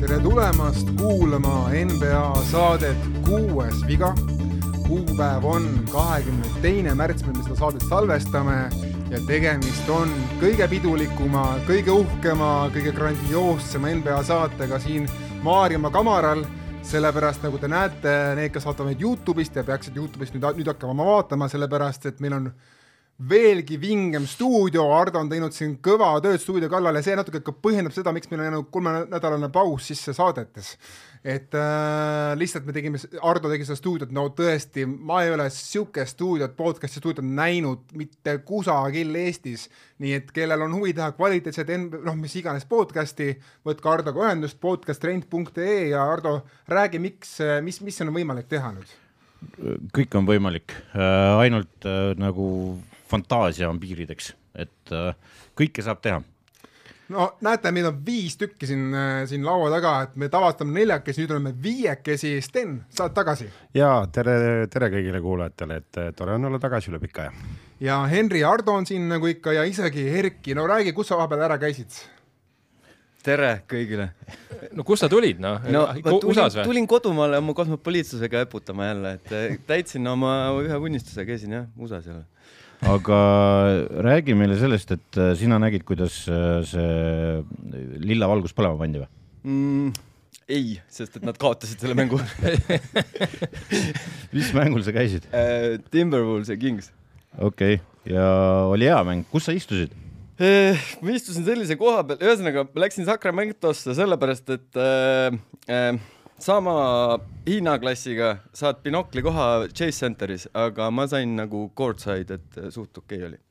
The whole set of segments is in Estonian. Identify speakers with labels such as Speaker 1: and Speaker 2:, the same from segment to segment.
Speaker 1: tere tulemast kuulama NBA saadet Kuues viga. kuupäev on kahekümne teine märts, mil me seda saadet salvestame ja tegemist on kõige pidulikuma, kõige uhkema, kõige grandioossema NBA saatega siin Maarjamaa kamaral sellepärast nagu te näete, need, kes vaatavad meid Youtube'ist ja peaksid Youtube'ist nüüd, nüüd hakkama vaatama, sellepärast et meil on veelgi vingem stuudio, Ardo on teinud siin kõva tööd stuudio kallal ja see natuke ka põhjendab seda, miks meil on jäänud kolmenädalane paus sisse saadetes. et äh, lihtsalt me tegime, Ardo tegi seda stuudiot, no tõesti, ma ei ole niisugust stuudiot, podcast'i stuudiot näinud mitte kusagil Eestis, nii et kellel on huvi teha kvaliteetset, noh, mis iganes podcast'i, võtke Ardoga ühendust, podcasttrend.ee ja Ardo, räägi, miks, mis, mis on võimalik teha nüüd?
Speaker 2: kõik on võimalik äh,, ainult äh, nagu fantaasia on piirideks, et äh, kõike saab teha
Speaker 1: no näete, meil on viis tükki siin, siin laua taga, et me tavaliselt oleme neljakesi, nüüd oleme viiekesi. Sten, sa oled tagasi?
Speaker 3: ja tere, tere kõigile kuulajatele, et tore on olla tagasi üle pika aja.
Speaker 1: ja Henri Ardo on siin nagu ikka ja isegi Erki, no räägi, kus sa vahepeal ära käisid?
Speaker 4: tere kõigile.
Speaker 5: no kust sa tulid, noh
Speaker 4: no, no tulin, tulin kodumaale oma kosmopoliitsusega eputama jälle, et täitsin oma ühe unistuse, käisin jah, USA-s jälle.
Speaker 2: Aga räägi meile sellest, et äh, sina nägid, kuidas äh, see lilla valgus põlema pandi või
Speaker 4: mm,? ei, sest et nad kaotasid selle mängu
Speaker 2: mis mängul sa käisid
Speaker 4: uh,? Timberwolves ja Kings.
Speaker 2: okei okay., ja oli hea mäng, kus sa istusid?
Speaker 4: Eh, ma istusin sellise koha peal, ühesõnaga läksin Sacramentosse sellepärast, et äh, äh, sama hinnaklassiga saad binokli koha Chase Centeris, aga ma sain nagu courtside, et suht okei okay oli.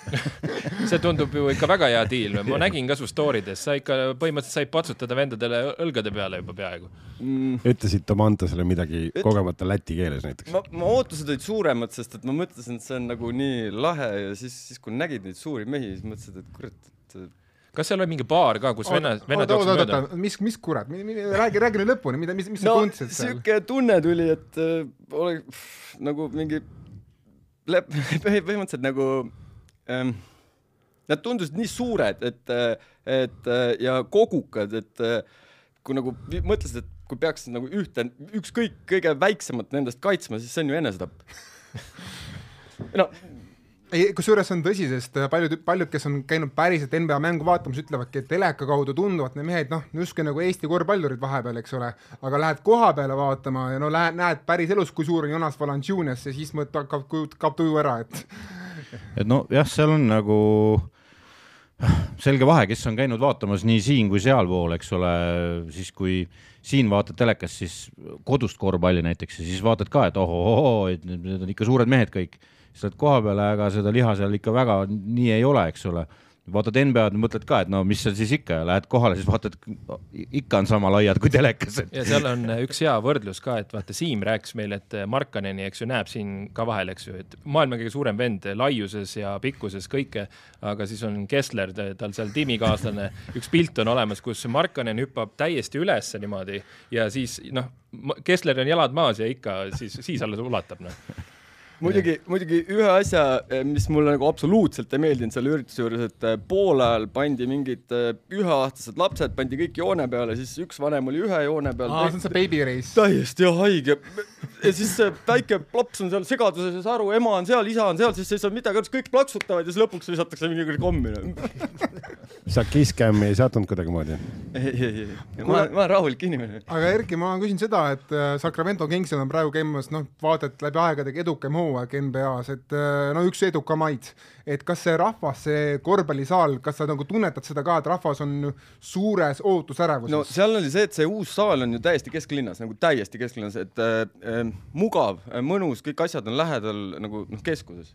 Speaker 5: See tundub ju ikka väga hea diil, ma nägin ka su story des, sa ikka põhimõtteliselt said patsutada vendadele õlgade peale juba peaaegu.
Speaker 3: Mm.. ütlesid Tomantosele midagi Üt... kogemata läti keeles näiteks?
Speaker 4: ma, ma ootused olid suuremad, sest et ma mõtlesin, et see on nagu nii lahe ja siis, siis kui nägid neid suuri mehi, siis mõtlesid, et kurat, et
Speaker 5: kas seal oli mingi baar ka, kus vennad, vennad jooksid mööda?
Speaker 1: mis, mis kurat, räägi, räägi nüüd lõpuni, mida, mis, mis no, sa tundsid
Speaker 4: seal? sihuke tunne tuli, et äh, ole nagu mingi põhimõtteliselt nagu ähm, nad tundusid nii suured, et, et ja kogukad, et kui nagu mõtlesid, et kui peaks nagu ühte, ükskõik kõige väiksemat nendest kaitsma, siis see on ju enesetapp
Speaker 1: no ei, kusjuures see on tõsi, sest paljud, paljud, kes on käinud päriselt NBA mängu vaatamas, ütlevadki, et teleka kaudu tunduvad need mehed noh, justkui nagu Eesti korvpallurid vahepeal, eks ole, aga lähed koha peale vaatama ja no lähed, näed päris elus, kui suur on Jonas Valanciunas ja siis mõtled, kaob, kaob tuju ära, et
Speaker 2: et nojah, seal on nagu selge vahe, kes on käinud vaatamas nii siin kui sealpool, eks ole, siis kui siin vaatad telekast, siis kodust korvpalli näiteks ja siis vaatad ka, et ohohoo, et need on ikka suured mehed kõik. Siis lähed koha peale, aga seda liha seal ikka väga nii ei ole, eks ole vaatad NBA-d, mõtled ka, et no mis seal siis ikka, lähed kohale, siis vaatad, ikka on sama laiad kui telekas.
Speaker 5: ja seal on üks hea võrdlus ka, et vaata, Siim rääkis meile, et Markaneni, eks ju, näeb siin ka vahel, eks ju, et maailma kõige suurem vend laiuses ja pikkuses kõike, aga siis on Kessler, tal seal tiimikaaslane, üks pilt on olemas, kus Markanen hüppab täiesti ülesse niimoodi ja siis noh, Kessler on jalad maas ja ikka siis, siis alles ulatab, noh
Speaker 4: muidugi, muidugi ühe asja, eh, mis mulle nagu absoluutselt ei meeldinud selle ürituse juures, et eh, poolajal pandi mingid eh, üheaastased lapsed, pandi kõik joone peale, siis üks vanem oli ühe joone peal.
Speaker 1: aa, see on see baby race.
Speaker 4: täiesti haige. ja siis see väike laps on seal segaduses, ei saa aru, ema on seal, isa on seal, siis ei saa midagi aru, siis kõik plaksutavad ja siis lõpuks visatakse mingi kommi
Speaker 3: sa Kisscami ei sattunud kuidagimoodi?
Speaker 4: ei, ei, ei, ma, ma olen rahulik inimene.
Speaker 1: aga Erki, ma küsin seda, et Sacramento Kingsil on praegu käimas noh, vaata et läbi aegade edukaim hooaeg hooaeg NBA-s, et äh, no üks edukamaid, et kas see rahvas, see korvpallisaal, kas sa nagu tunnetad seda ka, et rahvas on suures ootusärevuses?
Speaker 4: no seal oli see, et see uus saal on ju täiesti kesklinnas, nagu täiesti kesklinnas, et äh, äh mugav, äh, mõnus, kõik asjad on lähedal nagu noh, keskuses.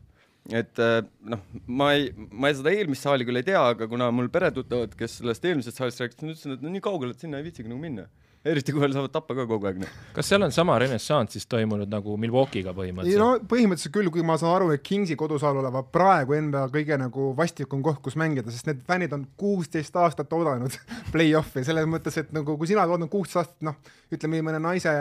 Speaker 4: Et noh, ma ei, ma ei seda eelmist saali küll ei tea, aga kuna mul peretuttavad, kes sellest eelmisest saalist rääkisid, nad ütlesid, et no nii kaugele, et sinna ei viitsigi nagu minna eriti kui veel saavad tappa ka kogu aeg. Noh.
Speaker 5: kas seal on sama renessanss siis toimunud nagu Milwaukee'ga põhimõtteliselt?
Speaker 1: no põhimõtteliselt küll, kui ma saan aru, et Kingsi kodusaal olevat praegu NBA kõige nagu vastikum koht, kus mängida, sest need fännid on kuusteist aastat oodanud play-off'i, selles mõttes, et nagu kui sina oled oodanud kuusteist aastat, noh, ütleme mõne naise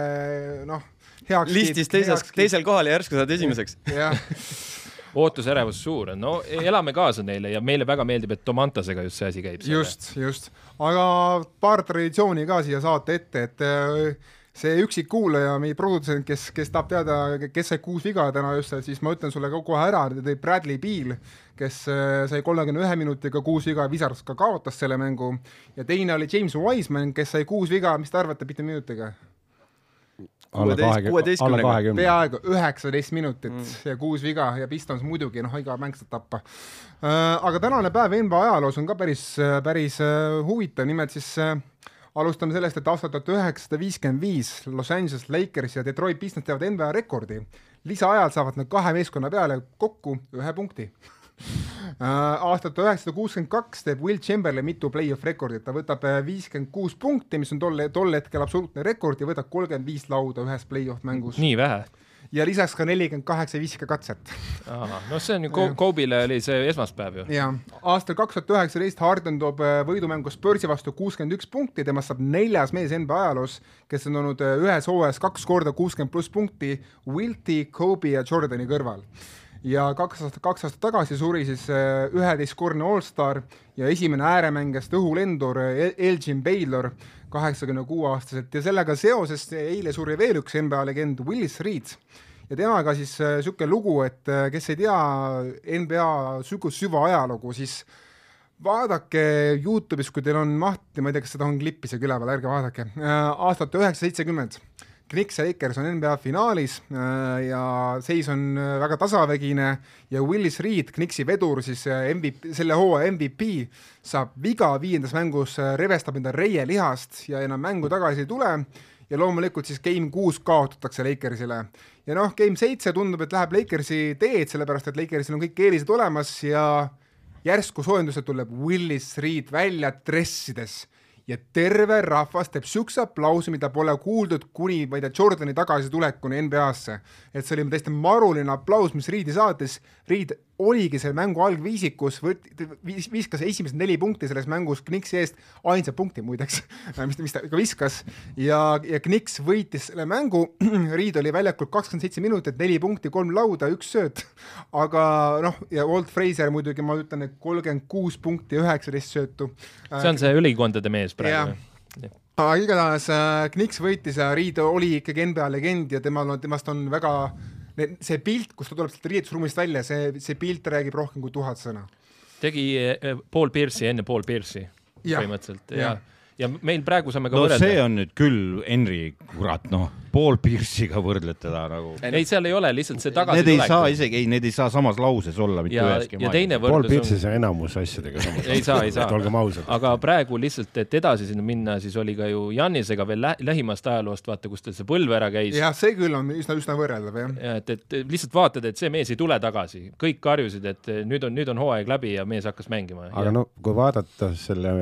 Speaker 1: noh, heaks
Speaker 4: listis teiseks, teisel kohal ja järsku saad esimeseks
Speaker 1: jah
Speaker 5: ootusärevus suur on, no elame kaasa neile ja meile väga meeldib, et Tomantasega just see asi käib.
Speaker 1: just, just, aga paar traditsiooni ka siia saate ette, et äh, see üksik kuulaja, meie produtsent, kes, kes tahab teada, kes sai kuus viga täna just, siis ma ütlen sulle kohe ära, tõi Bradley Beal, kes äh, sai kolmekümne ühe minutiga kuus viga, Wizards ka kaotas selle mängu ja teine oli James Wiseman, kes sai kuus viga, mis te arvate, mitu minutiga?
Speaker 3: Kahekümne.
Speaker 1: peaaegu üheksateist minutit mm. ja kuus viga ja Pistons muidugi, noh, iga mäng saab tappa uh,. aga tänane päev NBA ajaloos on ka päris, päris uh, huvitav, nimelt siis alustame sellest, et aastal tuhat üheksasada viiskümmend viis Los Angeles Lakers ja Detroit Pistons teevad NBA rekordi. lisaajal saavad nad kahe meeskonna peale kokku ühe punkti aastal tuhat üheksasada kuuskümmend kaks teeb Will Chamberlain mitu play-off rekordit, ta võtab viiskümmend kuus punkti, mis on tol, tol hetkel absoluutne rekord ja võtab kolmkümmend viis lauda ühes play-off mängus.
Speaker 5: nii vähe?
Speaker 1: ja lisaks ka nelikümmend kaheksa viskekatset.
Speaker 5: no see on ju, Kobe'le oli see esmaspäev ju.
Speaker 1: jah, aastal kaks tuhat üheksateist Harden toob võidumängu Spursi vastu kuuskümmend üks punkti, temast saab neljas mees NBA ajaloos, kes on olnud ühes hooajas kaks korda kuuskümmend pluss punkti Wilti, Kobe ja Jordani kõrval ja kaks aastat, kaks aastat tagasi suri siis äh, üheteistkordne allstar ja esimene ääremängijast õhulendur äh, Elgin Baylor kaheksakümne kuue aastaselt ja sellega seoses eile suri veel üks NBA legend Willis Reed ja temaga siis niisugune äh, lugu, et kes ei tea NBA sügus süvaajalugu, siis vaadake Youtube'is, kui teil on mahti, ma ei tea, kas seda on klippi seal üleval, ärge vaadake, aastat üheksasada seitsekümmend Knicks ja Lakers on NBA finaalis äh, ja seis on äh, väga tasavägine ja Willis Reed, Knicksi vedur, siis äh, MVP, selle hooaja MVP, saab viga viiendas mängus, revestab enda reielihast ja enam mängu tagasi ei tule ja loomulikult siis game kuus kaotatakse Lakersile. ja noh, game seitse tundub, et läheb Lakersi teed, sellepärast et Lakersil on kõik eelised olemas ja järsku soojendusel tuleb Willis Reed välja dressides ja terve rahvas teeb siukse aplausi, mida pole kuuldud kuni, ma ei tea, Jordani tagasitulekuni NBA-sse. et see oli täiesti maruline aplaus, mis Reedi saatis. Reed oligi selle mängu algviisikus, viskas esimesed neli punkti selles mängus Kniksi eest, ainsa punkti muideks, mis, mis ta ikka viskas ja, ja Kniks võitis selle mängu. Reed oli väljakul kakskümmend seitse minutit, neli punkti, kolm lauda, üks sööt. aga noh, ja Walt Fraser muidugi, ma ütlen, et kolmkümmend kuus punkti, üheksateist söötu.
Speaker 5: see on see ülikondade mees praegu
Speaker 1: aga igatahes äh, Kniks võitis ja Reed oli ikkagi NBA legend ja temal on, temast on väga see pilt, kus ta tuleb sealt riietusruumist välja, see, see pilt räägib rohkem kui tuhat sõna.
Speaker 5: tegi eh, Paul Pierce'i enne Paul Pierce'i põhimõtteliselt ja, ja ja meil praegu saame ka
Speaker 2: no,
Speaker 5: võrrelda.
Speaker 2: see on nüüd küll Henry, kurat, noh, Paul Pierce'iga võrdled teda nagu.
Speaker 5: ei, seal ei ole lihtsalt see tagasi.
Speaker 2: Need ei saa isegi, ei, need ei saa samas lauses olla mitte
Speaker 5: ja,
Speaker 2: üheski
Speaker 5: ja teine
Speaker 3: võrdlus Paul Pierce ei saa enamus asjadega samas
Speaker 5: ei saa, ei saa.
Speaker 3: olgem ausad.
Speaker 5: aga praegu lihtsalt, et edasi sinna minna, siis oli ka ju Jannisega veel lä lähimast ajaloost, vaata, kus tal see põlv ära käis.
Speaker 1: jah, see küll on üsna, üsna võrreldav, jah.
Speaker 5: ja et, et lihtsalt vaatad, et see mees ei tule tagasi, kõik karjusid, et nüüd on, nüüd on hooaeg läbi ja mees hakkas mängima.
Speaker 3: aga ja... no kui vaadata selle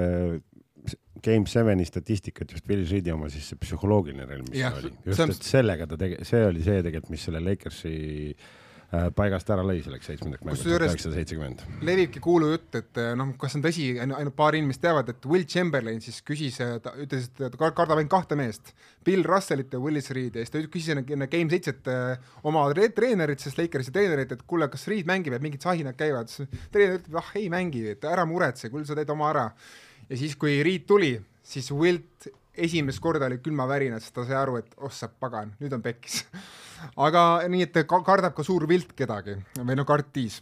Speaker 3: Game Seveni statistikat, just Billy Reedi oma, siis see psühholoogiline relv, mis ja, oli, just et sellega ta tege-, see oli see tegelikult, mis selle Lakersi äh, paigast ära lõi selleks seitsmendaks mänguks tuhat üheksasada seitsekümmend.
Speaker 1: levibki kuulujutt, et äh, noh, kas on tõsi, ainult paar inimest teavad, et Will Chamberlain siis küsis, äh, ta ütles, et ta kardab ainult kahte meest, Bill Russellit ja Willis Reedi ja siis ta küsis enne Game seitset oma treenerit, sest Lakersi treenerit, et kuule, kas Reed mängib, et mingid sahinad käivad, treener ütleb, ah ei mängi, et ära muretse, küll sa teed oma ära ja siis, kui Riit tuli, siis Wilt esimest korda oli külmavärinad, sest ta sai aru, et oh sa pagan, nüüd on pekkis aga nii, et kardab ka suur vilt kedagi või no kartis.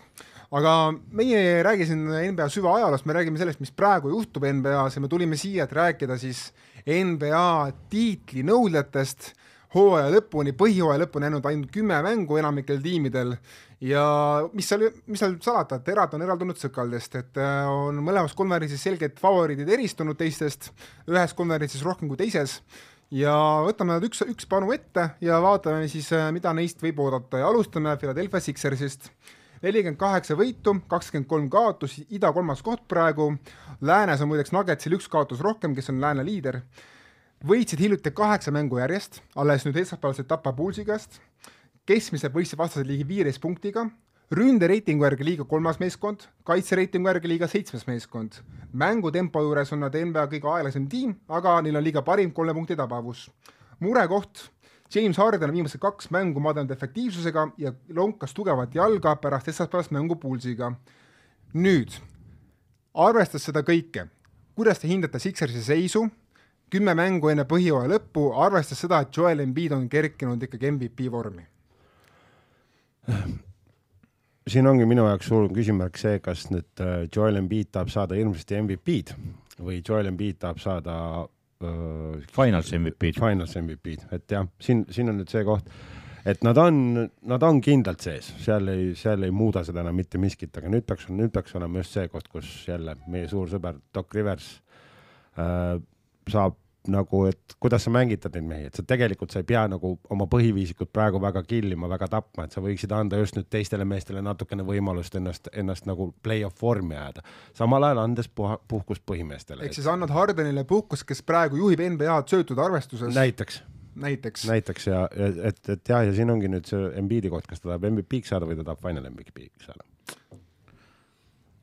Speaker 1: aga meie ei räägi siin NBA süvaajaloost, me räägime sellest, mis praegu juhtub NBA-s ja me tulime siia, et rääkida siis NBA tiitlinõudjatest hooaja lõpuni, põhihooaja lõpuni jäänud ainult kümme mängu enamikel tiimidel. Ja mis seal, mis seal salata, et erad on eraldunud sõkaldest, et äh, on mõlemas konverentsis selged favoriidid eristunud teistest, ühes konverentsis rohkem kui teises. Ja võtame nad üks, üks panu ette ja vaatame siis, äh, mida neist võib oodata. Ja alustame Philadelphia Sixersist. nelikümmend kaheksa võitu, kakskümmend kolm kaotus, ida kolmas koht praegu, läänes on muideks Nuggetsil üks kaotus rohkem, kes on lääne liider, võitsid hiljuti kaheksa mängu järjest, alles nüüd esmaspäeval said Tapa Pulsi käest keskmiselt võistlev vastased ligi viieteist punktiga, ründereitingu järgi liiga kolmas meeskond, kaitsereitingu järgi liiga seitsmes meeskond. mängutempo juures on nad NBA kõige aeglasem tiim, aga neil on liiga parim kolme punkti tabavus. murekoht, James Harden on viimased kaks mängu madalanud efektiivsusega ja lonkas tugevat jalga pärast esmaspäevast mängu Pulsiga. nüüd, arvestades seda kõike, kuidas te hindate Sixersi seisu, kümme mängu enne põhjooaja lõppu, arvestades seda, et Joel Embiid on kerkinud ikkagi MVP vormi?
Speaker 3: siin ongi minu jaoks suur küsimärk see, kas nüüd äh, Joel Embiid tahab saada hirmsasti MVP-d või Joel Embiid tahab saada
Speaker 2: uh, Finals MVP-d.
Speaker 3: Finals MVP-d, et jah, siin, siin on nüüd see koht, et nad on, nad on kindlalt sees, seal ei, seal ei muuda seda enam mitte miskit, aga nüüd peaks, nüüd peaks olema just see koht, kus jälle meie suur sõber Doc Rivers äh, saab nagu, et kuidas sa mängitad neid mehi, et sa tegelikult sa ei pea nagu oma põhiviisikut praegu väga killima, väga tapma, et sa võiksid anda just nüüd teistele meestele natukene võimalust ennast, ennast nagu play-off vormi ajada. samal ajal andes puha, puhkust põhimeestele.
Speaker 1: ehk siis annad Hardenile puhkust, kes praegu juhib NBA-d söötud arvestuses.
Speaker 3: näiteks
Speaker 1: näiteks.
Speaker 3: näiteks ja, et, et jah, ja siin ongi nüüd see Embiidi koht, kas ta tahab MVP-ks saada või ta tahab final MVP-ks saada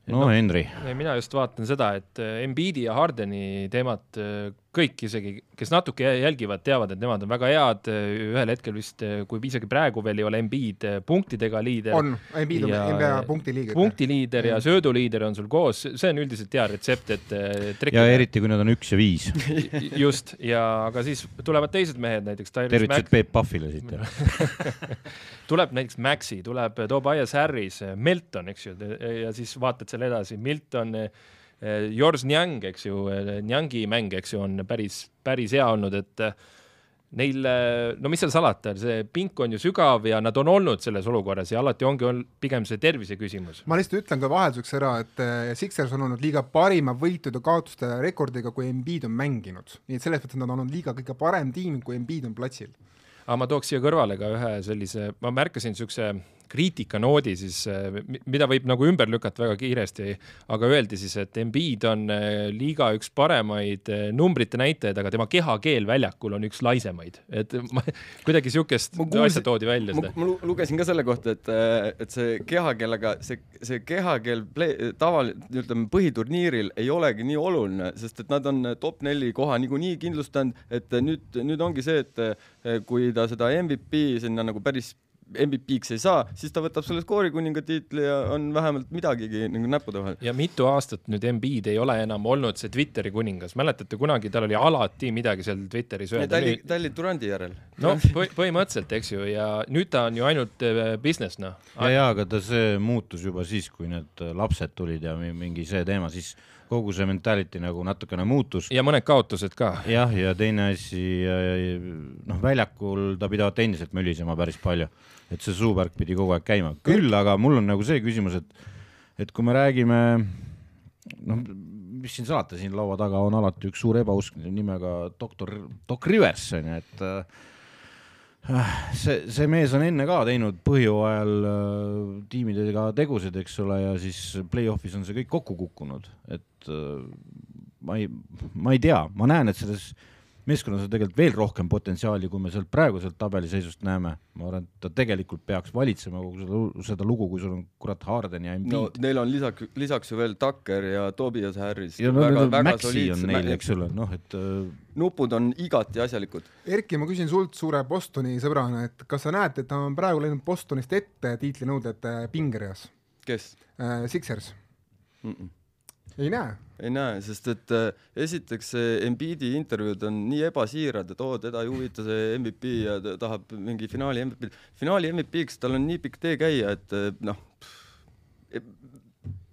Speaker 2: no, no Henri.
Speaker 5: mina just vaatan seda, et äh, Embiidi ja Hardeni teemat äh, kõik isegi, kes natuke jälgivad, teavad, et nemad on väga head, ühel hetkel vist, kui isegi praegu veel ei ole Embiid punktidega liider.
Speaker 1: on, Embiid on NBA punktiliider.
Speaker 5: punktiliider ja sööduliider on sul koos, see on üldiselt hea retsept, et
Speaker 2: trekkida. ja eriti, kui nad on üks ja viis
Speaker 5: just, ja aga siis tulevad teised mehed, näiteks
Speaker 2: tervitused Peep Pahvile siit
Speaker 5: tuleb näiteks Maxi, tuleb Tobias Harris, Melton, eks ju, ja siis vaatad seal edasi, Milton, Jors Njang, eks ju, Njangi mäng, eks ju, on päris, päris hea olnud, et neil, no mis seal salata, see pink on ju sügav ja nad on olnud selles olukorras ja alati ongi olnud pigem see tervise küsimus.
Speaker 1: ma lihtsalt ütlen ka vahelduseks ära, et eh, Sixers on olnud liiga parima võitude kaotuste rekordiga, kui Embiid on mänginud, nii et selles mõttes nad on olnud liiga kõige parem tiim, kui Embiid on platsil
Speaker 5: aga ma tooks siia kõrvale ka ühe sellise, ma märkasin niisuguse kriitikanoodi siis, eh, mida võib nagu ümber lükata väga kiiresti, aga öeldi siis, et Embiid on eh, liiga üks paremaid eh, numbrite näitajaid, aga tema kehakeel väljakul on üks laisemaid, et ma, kuidagi niisugust asja toodi välja
Speaker 4: seda. ma lugesin ka selle kohta, et, et see kehakeel, aga see, see kehakeel taval-, ütleme põhiturniiril ei olegi nii oluline, sest et nad on top neli koha niikuinii kindlustanud, et nüüd, nüüd ongi see, et kui ta seda MVP sinna nagu päris MVP-ks ei saa, siis ta võtab selle skoorikuninga tiitli ja on vähemalt midagigi nagu näppude vahel.
Speaker 5: ja mitu aastat nüüd Embiid ei ole enam olnud see Twitteri kuningas, mäletate kunagi tal oli alati midagi seal Twitteris öelda.
Speaker 4: ta oli, ta oli Durandi järel.
Speaker 5: no põhimõtteliselt, eks ju, ja nüüd ta on ju ainult äh, business noh.
Speaker 2: ja, ja aga ta, see muutus juba siis, kui need lapsed tulid ja mingi see teema, siis kogu see mentality nagu natukene muutus.
Speaker 5: ja mõned kaotused ka.
Speaker 2: jah, ja teine asi, noh, väljakul ta pidavat endiselt mölisema päris palju, et see suuvärk pidi kogu aeg käima, küll aga mul on nagu see küsimus, et, et kui me räägime, noh, mis siin salata, siin laua taga on alati üks suur ebausk nimega doktor, Doc Rivers on ju, et äh, see, see mees on enne ka teinud põhjooajal äh, tiimidega tegusid, eks ole, ja siis play-off'is on see kõik kokku kukkunud, et äh, ma ei, ma ei tea, ma näen, et selles meeskonnas on tegelikult veel rohkem potentsiaali, kui me sealt praeguselt tabeliseisust näeme. ma arvan, et ta tegelikult peaks valitsema kogu seda, seda lugu, kui sul on kurat Harden ja Embiid. no
Speaker 4: neil on lisaks, lisaks ju veel Tucker ja Tobias Harris.
Speaker 2: ja no väga, no, väga Maxi on neil, eks ole, noh, et äh,
Speaker 4: nupud on igati asjalikud.
Speaker 1: Erki, ma küsin sult suure Bostoni sõbrana, et kas sa näed, et ta on praegu läinud Bostonist ette tiitlinõudjate pingereas?
Speaker 4: kes
Speaker 1: äh,? Sixers
Speaker 4: mm. -mm
Speaker 1: ei näe?
Speaker 4: ei näe, sest et äh, esiteks Embiidi intervjuud on nii ebasiirad, et oo, teda ei huvita see MVP ja ta tahab mingi finaali MVP-d. finaali MVP-ks tal on nii pikk tee käia, et äh, noh,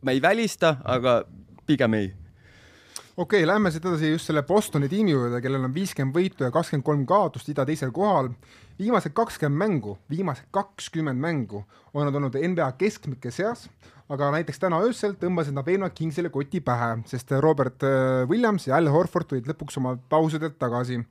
Speaker 4: ma ei välista, aga pigem ei
Speaker 1: okei okay,, lähme siit edasi just selle Bostoni tiimi juurde, kellel on viiskümmend võitu ja kakskümmend kolm kaotust, ida teisel kohal. viimased kakskümmend mängu, viimased kakskümmend mängu on nad olnud NBA keskmike seas, aga näiteks täna öösel tõmbasid nad veenvalt Kingsile koti pähe, sest Robert äh, Williams ja Al Horford tulid lõpuks oma pausidelt tagasi.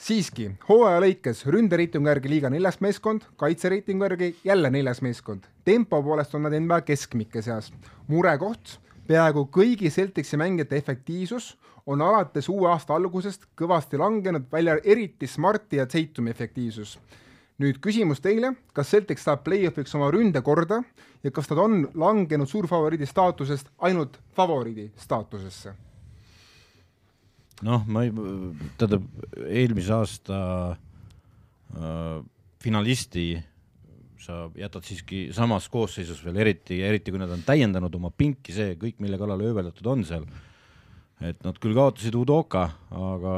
Speaker 1: siiski, hooaja lõikes ründereitingu järgi liiga neljas meeskond, kaitsereitingu järgi jälle neljas meeskond. tempo poolest on nad NBA keskmike seas. murekoht, peaaegu kõigi Celticsi mängijate efektiivsus on alates uue aasta algusest kõvasti langenud, välja eriti Smarti ja Zeitumi efektiivsus nüüd küsimus teile, kas Celtic saab play-off'iks oma ründe korda ja kas nad on langenud suurfavoriidi staatusest ainult favoriidi staatusesse?
Speaker 2: noh, ma ei, tähendab eelmise aasta äh, finalisti sa jätad siiski samas koosseisus veel eriti, eriti kui nad on täiendanud oma pinki, see kõik, mille kallale ööveldatud on seal. et nad küll kaotasid Udoka, aga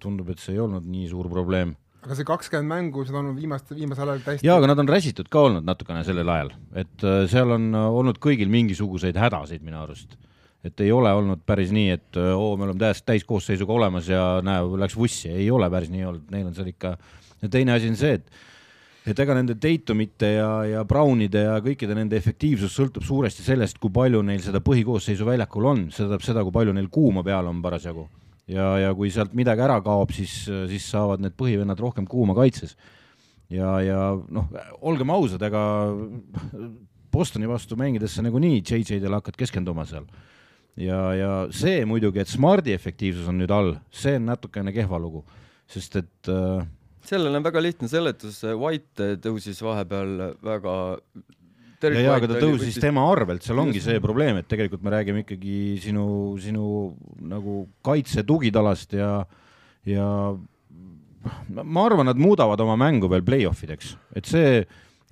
Speaker 2: tundub, et see ei olnud nii suur probleem
Speaker 1: aga see kakskümmend mängu, seda on viimast, viimasel ajal täiesti
Speaker 2: jaa, aga nad on räsitud ka olnud natukene sellel ajal, et äh, seal on äh, olnud kõigil mingisuguseid hädasid minu arust. et ei ole olnud päris nii, et äh, oo, me oleme täiesti täiskoosseisuga olemas ja näe, läks vussi, ei ole päris nii olnud, neil on seal ikka, ja teine asi on see, et et ega nende Tatumite ja, ja Brownide ja kõikide nende efektiivsus sõltub suuresti sellest, kui palju neil seda põhikoosseisu väljakul on, see tähendab seda, kui palju neil kuuma peal on parasjagu ja, ja kui sealt midagi ära kaob, siis, siis saavad need põhivennad rohkem kuuma kaitses. ja, ja noh, olgem ausad, ega Bostoni vastu mängides sa nagunii JJ-del hakkad keskenduma seal. ja, ja see muidugi, et Smardi efektiivsus on nüüd all, see on natukene kehva lugu, sest et äh,
Speaker 4: sellel on väga lihtne seletus, White tõusis vahepeal väga
Speaker 2: ja, ja aga ta tõusis võttis... tema arvelt, seal ongi see probleem, et tegelikult me räägime ikkagi sinu, sinu nagu kaitse tugitalast ja, ja ma arvan, nad muudavad oma mängu veel play-off ideks, et see,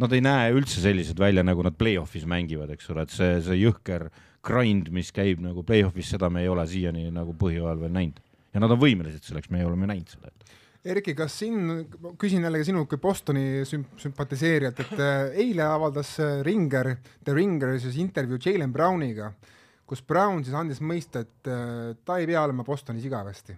Speaker 2: nad ei näe üldse sellised välja, nagu nad play-off'is mängivad, eks ole, et see, see jõhker grind, mis käib nagu play-off'is, seda me ei ole siiani nagu põhjooajal veel näinud. ja nad on võimelised selleks, me oleme näinud seda
Speaker 1: Erki, kas siin, küsin jällegi sinu kui Bostoni sümp-, sümpatiseerijat, et äh, eile avaldas äh, Ringer, The Ringer siis intervjuu Jalen Browniga, kus Brown siis andis mõista, et äh, ta ei pea olema Bostonis igavesti.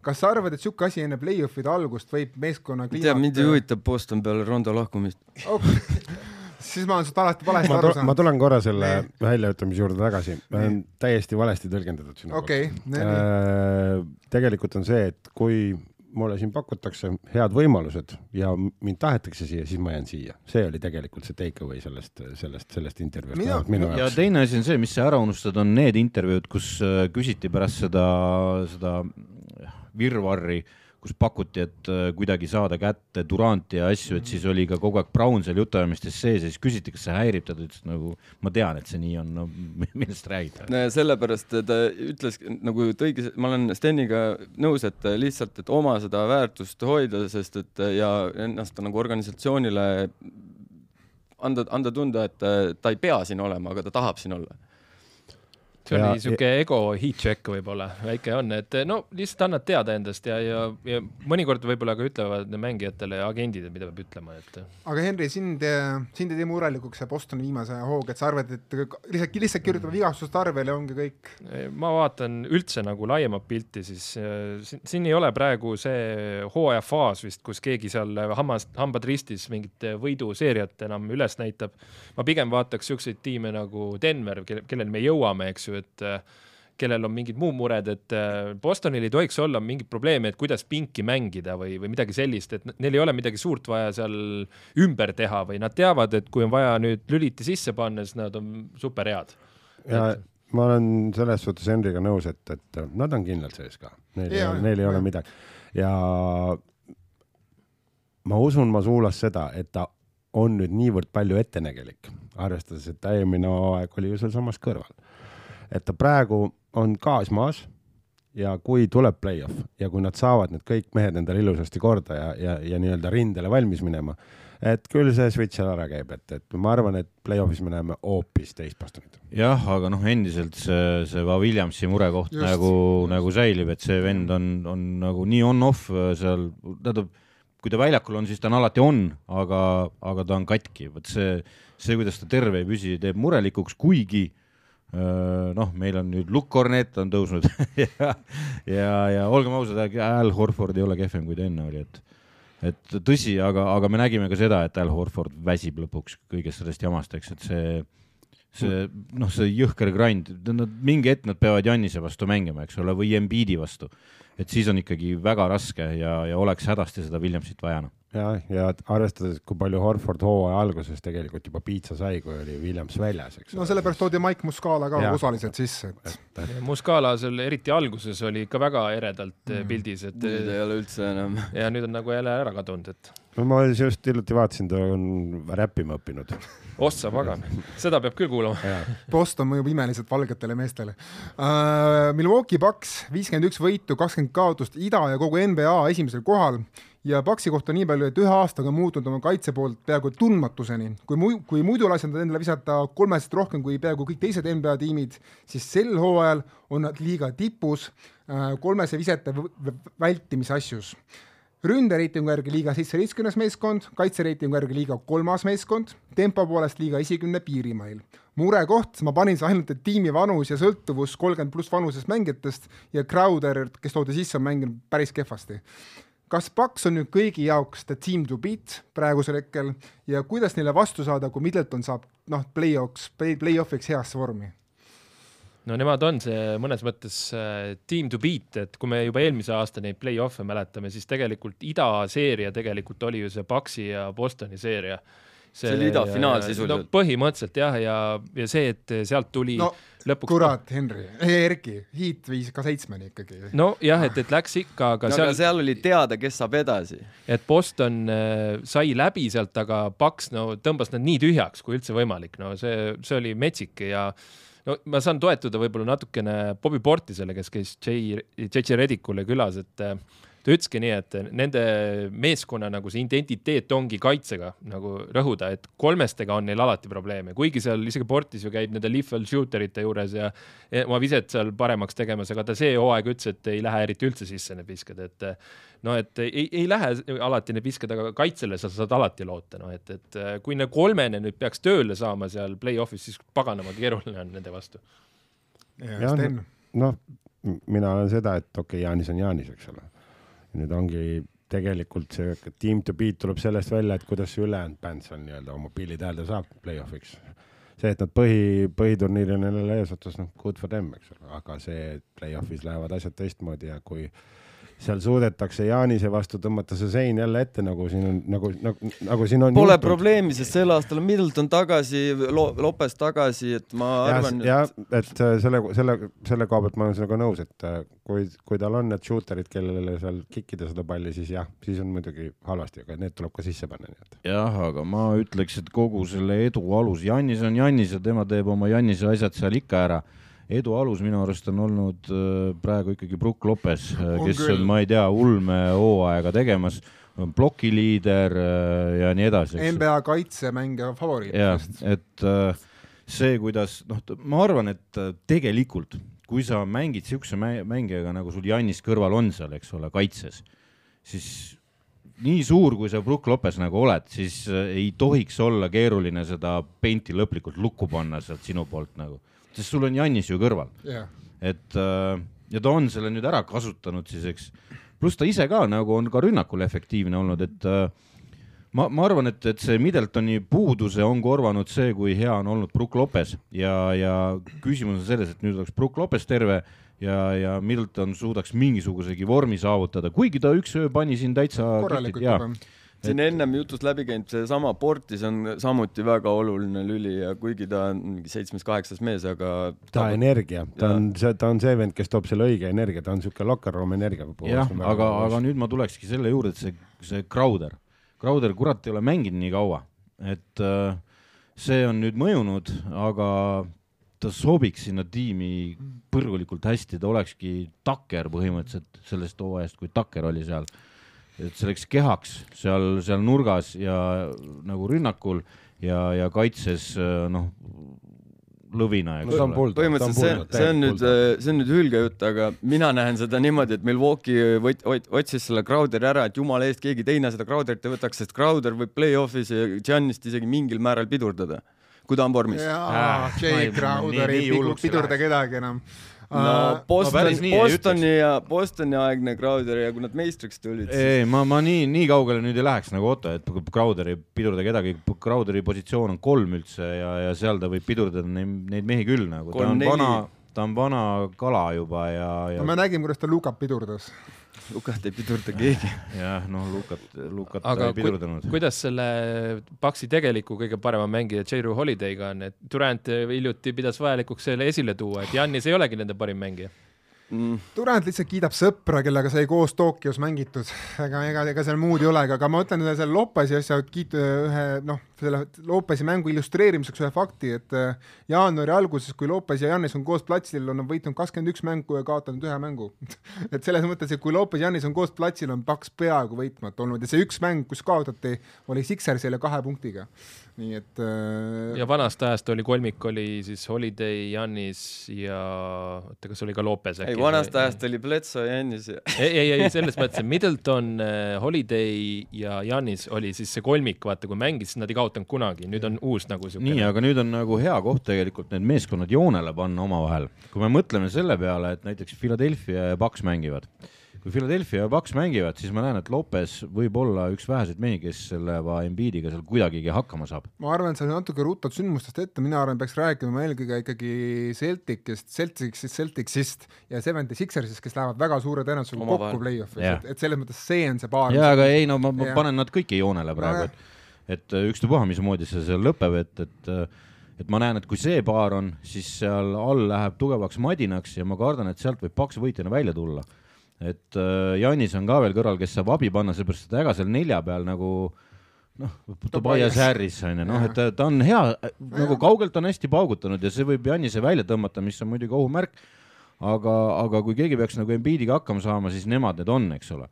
Speaker 1: kas sa arvad, et niisugune asi enne play-off'ide algust võib meeskonna
Speaker 4: kliimat tead, mind ei huvita Boston peale Rondo lahkumist
Speaker 1: okay. siis ma olen sinust alati valesti aru saanud.
Speaker 3: ma tulen korra selle väljaütlemise juurde tagasi, ma olen täiesti valesti tõlgendatud sinu
Speaker 1: okay,
Speaker 3: poolt tegelikult on see, et kui mulle siin pakutakse head võimalused ja mind tahetakse siia, siis ma jään siia. see oli tegelikult see take away sellest, sellest, sellest intervjuust
Speaker 2: minu jaoks. ja teine asi on see, mis sa ära unustad, on need intervjuud, kus äh, küsiti pärast seda, seda virvarri äh, kus pakuti, et äh, kuidagi saada kätte Duranti ja asju, et siis oli ka kogu aeg Brown seal jutuajamistes sees ja siis küsiti, kas see häirib ta, ta ütles nagu ma tean, et see nii on, no millest räägid?
Speaker 4: sellepärast ta ütles nagu tõigi, ma olen Steniga nõus, et lihtsalt, et oma seda väärtust hoida, sest et ja ennast nagu organisatsioonile anda, anda tunda, et ta ei pea siin olema, aga ta tahab siin olla
Speaker 5: see ja, oli siuke ego heat check võib-olla, väike on, et no lihtsalt annad teada endast ja, ja, ja mõnikord võib-olla ka ütlevad mängijatele ja agendid, mida peab ütlema, et.
Speaker 1: aga Henri, sind, sind ei tee murelikuks see Bostoni viimase hooga, et sa arvad, et lihtsalt, lihtsalt kirjutame vigastuste arvele ja ongi kõik?
Speaker 5: ma vaatan üldse nagu laiemat pilti, siis siin, siin ei ole praegu see hooaja faas vist, kus keegi seal hammast, hambad ristis mingit võiduseeriat enam üles näitab. ma pigem vaataks siukseid tiime nagu Denver, kellel me jõuame, eks ju, et äh, kellel on mingid muud mured, et äh, Bostonil ei tohiks olla mingit probleemi, et kuidas pinki mängida või, või midagi sellist, et neil ei ole midagi suurt vaja seal ümber teha või nad teavad, et kui on vaja nüüd lüliti sisse panna, siis nad on super head.
Speaker 3: ja et... ma olen selles suhtes Henriga nõus, et, et nad on kindlalt sees ka, neil ei ole, neil ei ole midagi. Ja ma usun ma suulas seda, et ta on nüüd niivõrd palju ettenägelik, arvestades, et eelmine aeg oli ju sealsamas kõrval et ta praegu on gaas maas ja kui tuleb play-off ja kui nad saavad need kõik mehed endale ilusasti korda ja, ja, ja nii-öelda rindele valmis minema, et küll see switch seal ära käib, et, et ma arvan, et play-off'is me näeme hoopis teist Bostonit.
Speaker 2: jah, aga noh, endiselt see, see Va Williamsi murekoht Just. nagu, nagu säilib, et see vend on, on nagu nii on-off seal, tähendab, kui ta väljakul on, siis ta on alati on, aga, aga ta on katki, vot see, see, kuidas ta terve ei püsi, teeb murelikuks, kuigi noh, meil on nüüd Luke Cornet on tõusnud ja, ja, ja olgem ausad, Al Horford ei ole kehvem, kui ta enne oli, et et tõsi, aga, aga me nägime ka seda, et Al Horford väsib lõpuks kõigest sellest jamast, eks, et see, see noh, see jõhker grind, nad mingi hetk nad peavad Jannise vastu mängima, eks ole, või Embiidi vastu. et siis on ikkagi väga raske ja, ja oleks hädasti seda Williamsit vaja noh
Speaker 3: ja, ja arvestades, kui palju Horford hooaja alguses tegelikult juba piitsa sai, kui oli Williams väljas, eks.
Speaker 1: no sellepärast toodi Mike Muscala ka ja. osaliselt sisse, et,
Speaker 5: et.... Muscala seal eriti alguses oli ikka väga eredalt mm. pildis, et.
Speaker 4: nüüd ei ole üldse enam.
Speaker 5: ja nüüd on nagu jälle ära kadunud, et.
Speaker 3: no ma just hiljuti vaatasin, ta on räppima õppinud.
Speaker 5: ossa pagan, seda peab küll kuulama
Speaker 1: Boston mõjub imeliselt valgetele meestele uh,. Milwaukee Bucks viiskümmend üks võitu, kakskümmend kaotust, ida ja kogu NBA esimesel kohal ja Paksi kohta nii palju, et ühe aastaga on muutunud oma kaitse poolt peaaegu tundmatuseni. kui mu-, kui muidu lasid nad endale visata kolmest rohkem kui peaaegu kõik teised NBA tiimid, siis sel hooajal on nad liiga tipus äh, kolmese visete vältimise asjus ründereitingu järgi liiga seitsmeteistkümnes meeskond, kaitsereitingu järgi liiga kolmas meeskond, tempo poolest liiga esikümne piirimail. murekoht, ma panin ainult, et tiimi vanus ja sõltuvus kolmkümmend pluss vanusest mängijatest ja Crowder, kes toodi sisse, on mänginud päris kehvasti kas Paks on nüüd kõigi jaoks the team to beat praegusel hetkel ja kuidas neile vastu saada, kui Middleton saab noh, play-offs, play-off'iks heasse vormi?
Speaker 5: no nemad on see mõnes mõttes äh, team to beat, et kui me juba eelmise aasta neid play-off'e mäletame, siis tegelikult idaseeria tegelikult oli ju see Paxi ja Bostoni seeria
Speaker 4: see, see oli idafinaal sisuliselt
Speaker 5: no,. põhimõtteliselt jah, ja, ja see, et sealt tuli no, lõpuks.
Speaker 1: kurat, Henri, Erki, Heat viis ka seitsmeni ikkagi.
Speaker 5: nojah, et, et läks ikka, aga
Speaker 4: no, seal. seal oli teada, kes saab edasi.
Speaker 5: et Boston äh, sai läbi sealt, aga Paks no tõmbas nad nii tühjaks, kui üldse võimalik, no see, see oli metsik ja no ma saan toetuda võib-olla natukene Bobby Portisele, kes käis J, J.J. Redicule külas, et äh, ta ütleski nii, et nende meeskonna nagu see identiteet ongi kaitsega nagu rõhuda, et kolmestega on neil alati probleeme, kuigi seal isegi Portis ju käib nende lethal shooter ite juures ja oma viset seal paremaks tegemas, aga ta see hooaeg ütles, et ei lähe eriti üldse sisse need visked, et no et ei, ei lähe alati need visked, aga kaitsele sa saad alati loota, noh et, et kui need kolmene nüüd peaks tööle saama seal play-off'is, siis paganama keeruline on nende vastu.
Speaker 3: jah, noh, mina olen seda, et okei okay,, Jaanis on Jaanis, eks ole nüüd ongi tegelikult see team to beat tuleb sellest välja, et kuidas see ülejäänud bänd seal nii-öelda oma pillid häälda saab play-off'iks. see, et nad põhi, põhiturniiri on jälle eesotsas, noh, good for them, eks ole, aga see, et play-off'is lähevad asjad teistmoodi ja kui äh, seal suudetakse Jaanise vastu tõmmata see sein jälle ette, nagu siin on, nagu, nagu, nagu siin on.
Speaker 4: Pole juhtunud. probleemi, sest sel aastal on Middleton tagasi Lo, Lopes tagasi, et ma arvan.
Speaker 3: jah, et selle, selle, selle koha pealt ma olen sinuga nõus, et äh, kui, kui tal on need shooter'id, kellele seal kikkida seda palli, siis jah, siis on muidugi halvasti, aga need tuleb ka sisse panna, nii et.
Speaker 2: jah, aga ma ütleks, et kogu selle edu alus, Jannis on Jannis ja tema teeb oma Jannise asjad seal ikka ära edu alus minu arust on olnud äh, praegu ikkagi Brook Lopes, äh, kes on, ma ei tea, ulme hooaega tegemas, plokiliider äh, ja nii edasi.
Speaker 1: NBA kaitsemängija favoriit.
Speaker 2: jah, et see, kuidas noh, ma arvan, et tegelikult kui sa mängid siukse mängijaga nagu sul Jannis kõrval on seal, eks ole, kaitses, siis nii suur, kui sa Brook Lopes nagu oled, siis ei tohiks olla keeruline seda peinti lõplikult lukku panna sealt sinu poolt nagu sest sul on Jannis ju kõrval.
Speaker 1: Yeah..
Speaker 2: et äh, ja ta on selle nüüd ära kasutanud siis, eks. pluss ta ise ka nagu on ka rünnakul efektiivne olnud, et äh, ma, ma arvan, et, et see Middletoni puuduse on korvanud see, kui hea on olnud Brook Lopes ja, ja küsimus on selles, et nüüd oleks Brook Lopes terve ja, ja Middleton suudaks mingisugusegi vormi saavutada, kuigi ta üks öö pani siin täitsa
Speaker 1: korralikult juba
Speaker 4: siin ennem jutust läbi käinud, seesama Portis on samuti väga oluline lüli ja kuigi ta on mingi seitsmes-kaheksas mees, aga
Speaker 3: ta, ta energia, ta on see, ta on see vend, kes toob selle õige energia, ta on niisugune locker room energia.
Speaker 2: jah, aga, aga nüüd ma tulekski selle juurde, et see, see Crowder, Crowder, kurat, ei ole mänginud nii kaua, et äh, see on nüüd mõjunud, aga ta sobiks sinna tiimi põrgulikult hästi, ta olekski takker põhimõtteliselt sellest hooajast, kui takker oli seal et selleks kehaks seal, seal nurgas ja nagu rünnakul ja, ja kaitses noh, lõvina, eks
Speaker 4: no, ole. põhimõtteliselt see, see on nüüd, see on nüüd hülgejutt, aga mina näen seda niimoodi, et Milwaukee võt-, otsis selle Crowderi ära, et jumala eest keegi teine seda Crowderit ei võtaks, sest Crowder võib play-off'is Giannist isegi mingil määral pidurdada, kui ta on vormis.
Speaker 1: jaa, Jay Crowder ei pidurda kedagi enam
Speaker 4: no Boston no,, Bostoni ja Bostoni aegne Crowder ja kui nad meistriks tulid.
Speaker 2: ei, ma, ma nii, nii kaugele nüüd ei läheks nagu Otto, et Crowder ei pidurda kedagi, Crowderi positsioon on kolm üldse ja, ja seal ta võib pidurdada neid, neid mehi küll nagu, ta on vana, ta on vana kala juba ja, ja.
Speaker 1: no me nägime, kuidas ta Lukat pidurdas
Speaker 4: Lukat ei pidurda keegi.
Speaker 2: jah, noh, Lukat, Lukat Aga ei pidurdanud
Speaker 5: ku,. kuidas selle Paxi tegeliku kõige parema mängija J-Ru Holiday'ga on, et Durant hiljuti pidas vajalikuks selle esile tuua, et Jannis ei olegi nende parim mängija
Speaker 1: mm.. Durand lihtsalt kiidab sõpra, kellega sai koos Tokyos mängitud, ega, ega, ega seal muud ei olegi, aga ma ütlen selle Lopesi asja kiit-, ühe noh, selle Lopesi mängu illustreerimiseks ühe fakti, et äh, jaanuari alguses, kui Lopes ja Jannis on koos platsil, on nad võitnud kakskümmend üks mängu ja kaotanud ühe mängu. Et selles mõttes, et kui Lopes ja Jannis on koos platsil, on Paks peaaegu võitmata olnud. Ja see üks mäng, kus kaotati, oli Sixersile kahe punktiga nii et
Speaker 5: äh.... ja vanast ajast oli kolmik oli siis Holiday, Jannis ja oota, kas oli ka Lopez
Speaker 4: äkki? ei, vanast ajast oli Bledsoe, Jannis ja
Speaker 5: ei, ei, ei selles mõttes, et Middleton, äh, Holiday ja Jannis oli siis see kolmik, vaata, kui mängis, siis nad ei kaotanud kunagi, nüüd on uus nagu siuke.
Speaker 2: nii, aga nüüd on nagu hea koht tegelikult need meeskonnad joonele panna omavahel. kui me mõtleme selle peale, et näiteks Philadelphia ja Paks mängivad kui Philadelphia ja Paks mängivad, siis ma näen, et Lopez võib olla üks väheseid mehi, kes selle Embiidiga seal kuidagigi hakkama saab.
Speaker 1: ma arvan, et sa natuke ruttad sündmustest ette, mina arvan, peaks rääkima eelkõige ikkagi Celticist, Celticsist, Celticsist ja Seventy Sixersist, kes lähevad väga suure tõenäosusega kokku play-off'is yeah., et, et selles mõttes see on see paar.
Speaker 2: jaa, aga ei no ma, ma panen nad kõiki joonele praegu no,, et, et ükstapuha, mismoodi see seal lõpeb, et, et et ma näen, et kui see paar on, siis seal all läheb tugevaks madinaks ja ma kardan, et sealt võib paks võitjana välja tulla et äh, Janis on ka veel kõrval, kes saab abi panna, sellepärast et ega seal nelja peal nagu noh, Tobias Harris on ju, noh, et ta on hea, nagu kaugelt on hästi paugutanud ja see võib Janise välja tõmmata, mis on muidugi ohumärk. aga, aga kui keegi peaks nagu Embiidiga hakkama saama, siis nemad need on, eks ole.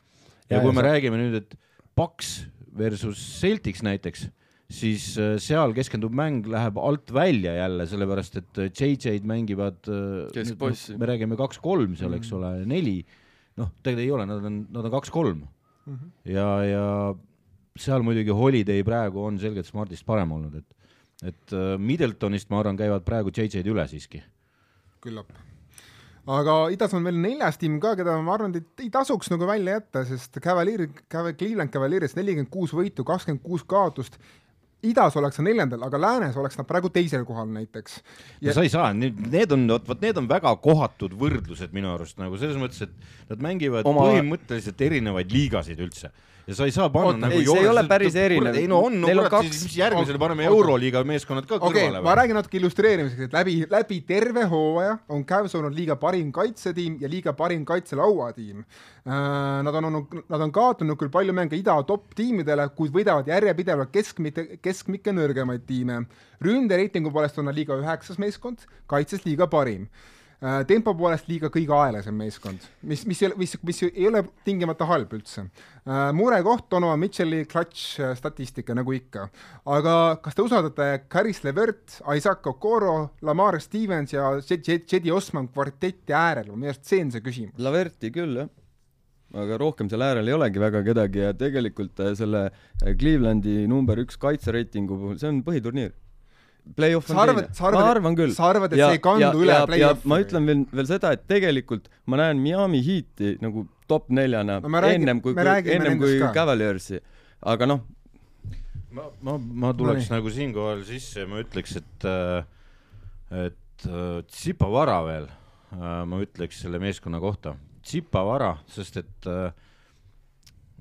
Speaker 2: ja, kui me räägime nüüd, et Paks versus Celtics näiteks, siis äh, seal keskendub mäng, läheb alt välja jälle, sellepärast et JJ-d mängivad.
Speaker 4: Äh, keskbossi.
Speaker 2: me räägime kaks-kolm seal, eks ole, neli noh, tegelikult ei ole, nad on, nad on kaks-kolm mm -hmm. ja, ja seal muidugi Holiday praegu on selgelt Smartist parem olnud, et, et äh, Middletonist ma arvan, käivad praegu JJ-d üle siiski.
Speaker 1: küllap aga idas on veel neljas tiim ka, keda ma arvan, et ei tasuks nagu välja jätta, sest Cavalier, Cleveland Cavalieris nelikümmend kuus võitu, kakskümmend kuus kaotust idas oleks ta neljandal, aga läänes oleks nad praegu teisel kohal näiteks.
Speaker 2: Ja.... sa ei saa, need on, vot, vot need on väga kohatud võrdlused minu arust nagu selles mõttes, et nad mängivad Oma... põhimõtteliselt erinevaid liigasid üldse ja sa ei saa panna Oot,
Speaker 4: nagu ei, see ei ole päris erinev.
Speaker 2: ei no on, no kurat kaks..., siis järgmisele paneme. Euroliiga meeskonnad ka
Speaker 1: okay, kõrvale. ma räägin natuke illustreerimiseks, et läbi, läbi terve hooaja on Cavs olnud liiga parim kaitsetiim ja liiga parim kaitselauatiim. Äh, nad on olnud, nad on kaotanud küll palju mänge ida top tiimidele, kuid võidavad järjepidevalt keskmike, keskmikke nõrgemaid tiime. ründereitingu poolest on nad liiga üheksas meeskond, kaitses liiga parim tempo poolest liiga kõige aeglasem meeskond, mis, mis, mis, mis ei ole tingimata halb üldse. Äh, murekoht Donovan Mitchell'i clutch äh, statistika, nagu ikka. aga kas te usaldate Caris Levert, Isaac Okoro, Lamar Stevens ja Jedi Osman kvarteti äärel, minu arust see on see küsimus.
Speaker 4: Leverti küll, jah aga rohkem seal äärel ei olegi väga kedagi ja tegelikult selle Clevelandi number üks kaitsereitingu puhul, see on põhiturniir play-off on arvad, teine. ma arvan küll.
Speaker 1: sa arvad, et ja, see ei kandu ja, üle play-off'i?
Speaker 4: ma ütlen veel, veel seda, et tegelikult ma näen Miami Heat'i nagu top neljana no, räägin, ennem kui, ennem kui Cavaliersi, aga noh.
Speaker 2: ma, ma, ma tuleks no, nagu siinkohal sisse ja ma ütleks, et, äh, et äh, Tsipavara veel, äh, ma ütleks selle meeskonna kohta. Tsipavara, sest et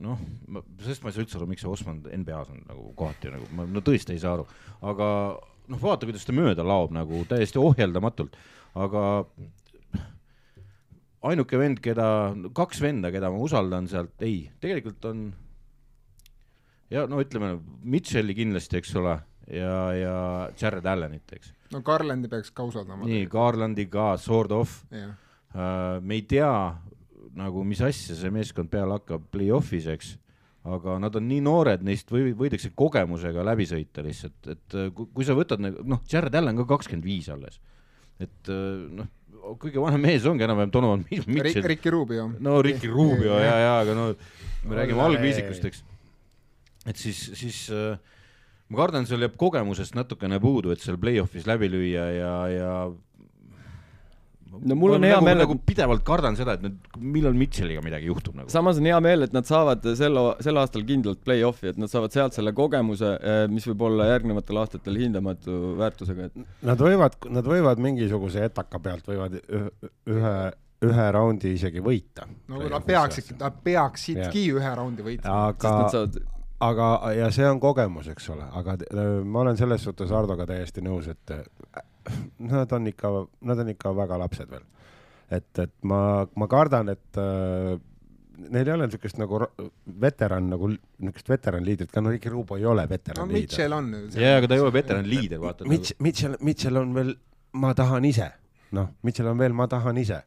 Speaker 2: noh, sest ma ei saa üldse aru, miks see Osman NBA-s on nagu kohati nagu, ma no tõesti ei saa aru, aga noh, vaata, kuidas ta mööda laob nagu täiesti ohjeldamatult, aga ainuke vend, keda, kaks venda, keda ma usaldan sealt, ei, tegelikult on ja no ütleme, Mitchell'i kindlasti, eks ole, ja, ja Jared Allanit, eks.
Speaker 1: no Garlandi peaks ka usaldama.
Speaker 2: nii, Garlandi ka, sort of yeah.. Uh, me ei tea nagu, mis asja see meeskond peale hakkab play-off'is, eks aga nad on nii noored, neist või, võidakse kogemusega läbi sõita lihtsalt, et äh, kui sa võtad nagu noh, Jared Allan ka kakskümmend viis alles, et äh, noh, kõige vanem mees ongi enam-vähem Donovan Mitchell.
Speaker 1: Ricky Rubio.
Speaker 2: no Ricky Rubio ja, ja, aga no me räägime algviisikust, eks. et siis, siis äh, ma kardan, seal jääb kogemusest natukene puudu, et seal play-off'is läbi lüüa ja, ja
Speaker 4: no mul on hea
Speaker 2: nagu,
Speaker 4: meel,
Speaker 2: et nagu pidevalt kardan seda, et nüüd, millal Mitchelliga midagi juhtub nagu.
Speaker 4: samas on hea meel, et nad saavad sel, sel aastal kindlalt play-off'i, et nad saavad sealt selle kogemuse, eh, mis võib olla järgnevatel aastatel hindamatu väärtusega, et
Speaker 3: Nad võivad, nad võivad mingisuguse etaka pealt võivad ühe ühe raundi isegi võita.
Speaker 1: no nad peaksid, nad peaksidki ühe raundi võitma.
Speaker 3: aga, saavad... aga, ja see on kogemus, eks ole, aga ma olen selles suhtes Hardoga täiesti nõus, et nad on ikka, nad on ikka väga lapsed veel. et, et ma, ma kardan, et äh, neil ei ole niisugust nagu veteran nagu niisugust veteranliidrit ka, no Ricky Rubo ei ole veteran
Speaker 1: no Mitchell on.
Speaker 2: jaa, aga ta ei ole veteranliider, vaata.
Speaker 3: Mitch, Mitchell, Mitchell on veel, ma tahan ise, noh, Mitchell on veel, ma tahan ise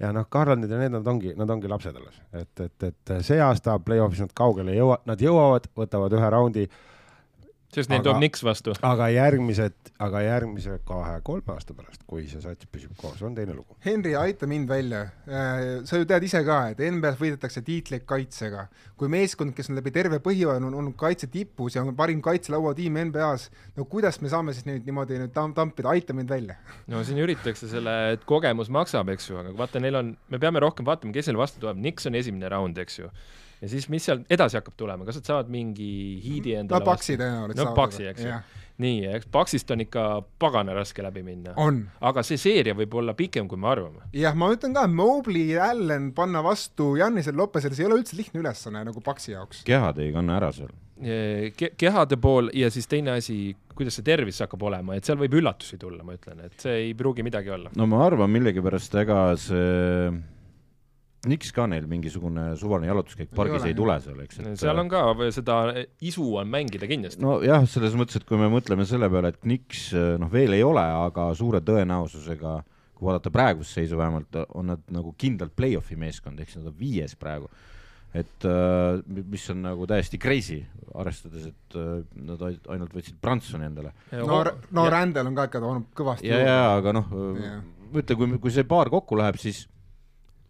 Speaker 3: ja noh, Garlandid ja need, nad ongi, nad ongi lapsed alles, et, et, et see aasta play-off'is nad kaugele ei jõua, nad jõuavad, võtavad ühe raundi
Speaker 5: sest neil tuleb Nix vastu.
Speaker 3: aga järgmised, aga järgmise kahe-kolme aasta pärast, kui see sats püsib koos, on teine lugu.
Speaker 1: Henri, aita mind välja. Äh, sa ju tead ise ka, et NBA-s võidetakse tiitleid kaitsega. kui meeskond, kes on läbi terve põhjooaja on olnud kaitse tipus ja on parim kaitselauatiim NBA-s, no kuidas me saame siis neid niimoodi nüüd tam tampida, aita mind välja.
Speaker 5: no siin üritatakse selle, et kogemus maksab, eks ju, aga vaata, neil on, me peame rohkem vaatama, kes neil vastu tuleb. Nix on esimene raund, eks ju ja siis, mis seal edasi hakkab tulema, kas nad saavad mingi hiidi endale
Speaker 1: no Paksi tõenäoliselt
Speaker 5: no Paksi, eks ju. nii, eks Paksist on ikka pagana raske läbi minna. aga see seeria võib olla pikem, kui me arvame.
Speaker 1: jah, ma ütlen ka, Mobley, Allan panna vastu Jannisel Lopesele, see ei ole üldse lihtne ülesanne nagu Paksi jaoks.
Speaker 2: kehad ei kanna ära seal
Speaker 5: Ke. kehade pool ja siis teine asi, kuidas see tervis hakkab olema, et seal võib üllatusi tulla, ma ütlen, et see ei pruugi midagi olla.
Speaker 2: no ma arvan millegipärast, ega see miks ka neil mingisugune suvaline jalutuskäik pargis ei, ei tule seal, eks
Speaker 5: et.... seal on ka seda isu on mängida kindlasti.
Speaker 2: nojah, selles mõttes, et kui me mõtleme selle peale, et Knicks noh, veel ei ole, aga suure tõenäosusega, kui vaadata praegust seisu vähemalt, on nad nagu kindlalt play-off'i meeskond, ehk siis nad on viies praegu. et mis on nagu täiesti crazy, arvestades, et nad ainult võtsid Bransoni endale.
Speaker 1: no, no Rändel on ka ikka toonud kõvasti.
Speaker 2: ja, ja, aga noh, ütle, kui, kui see paar kokku läheb, siis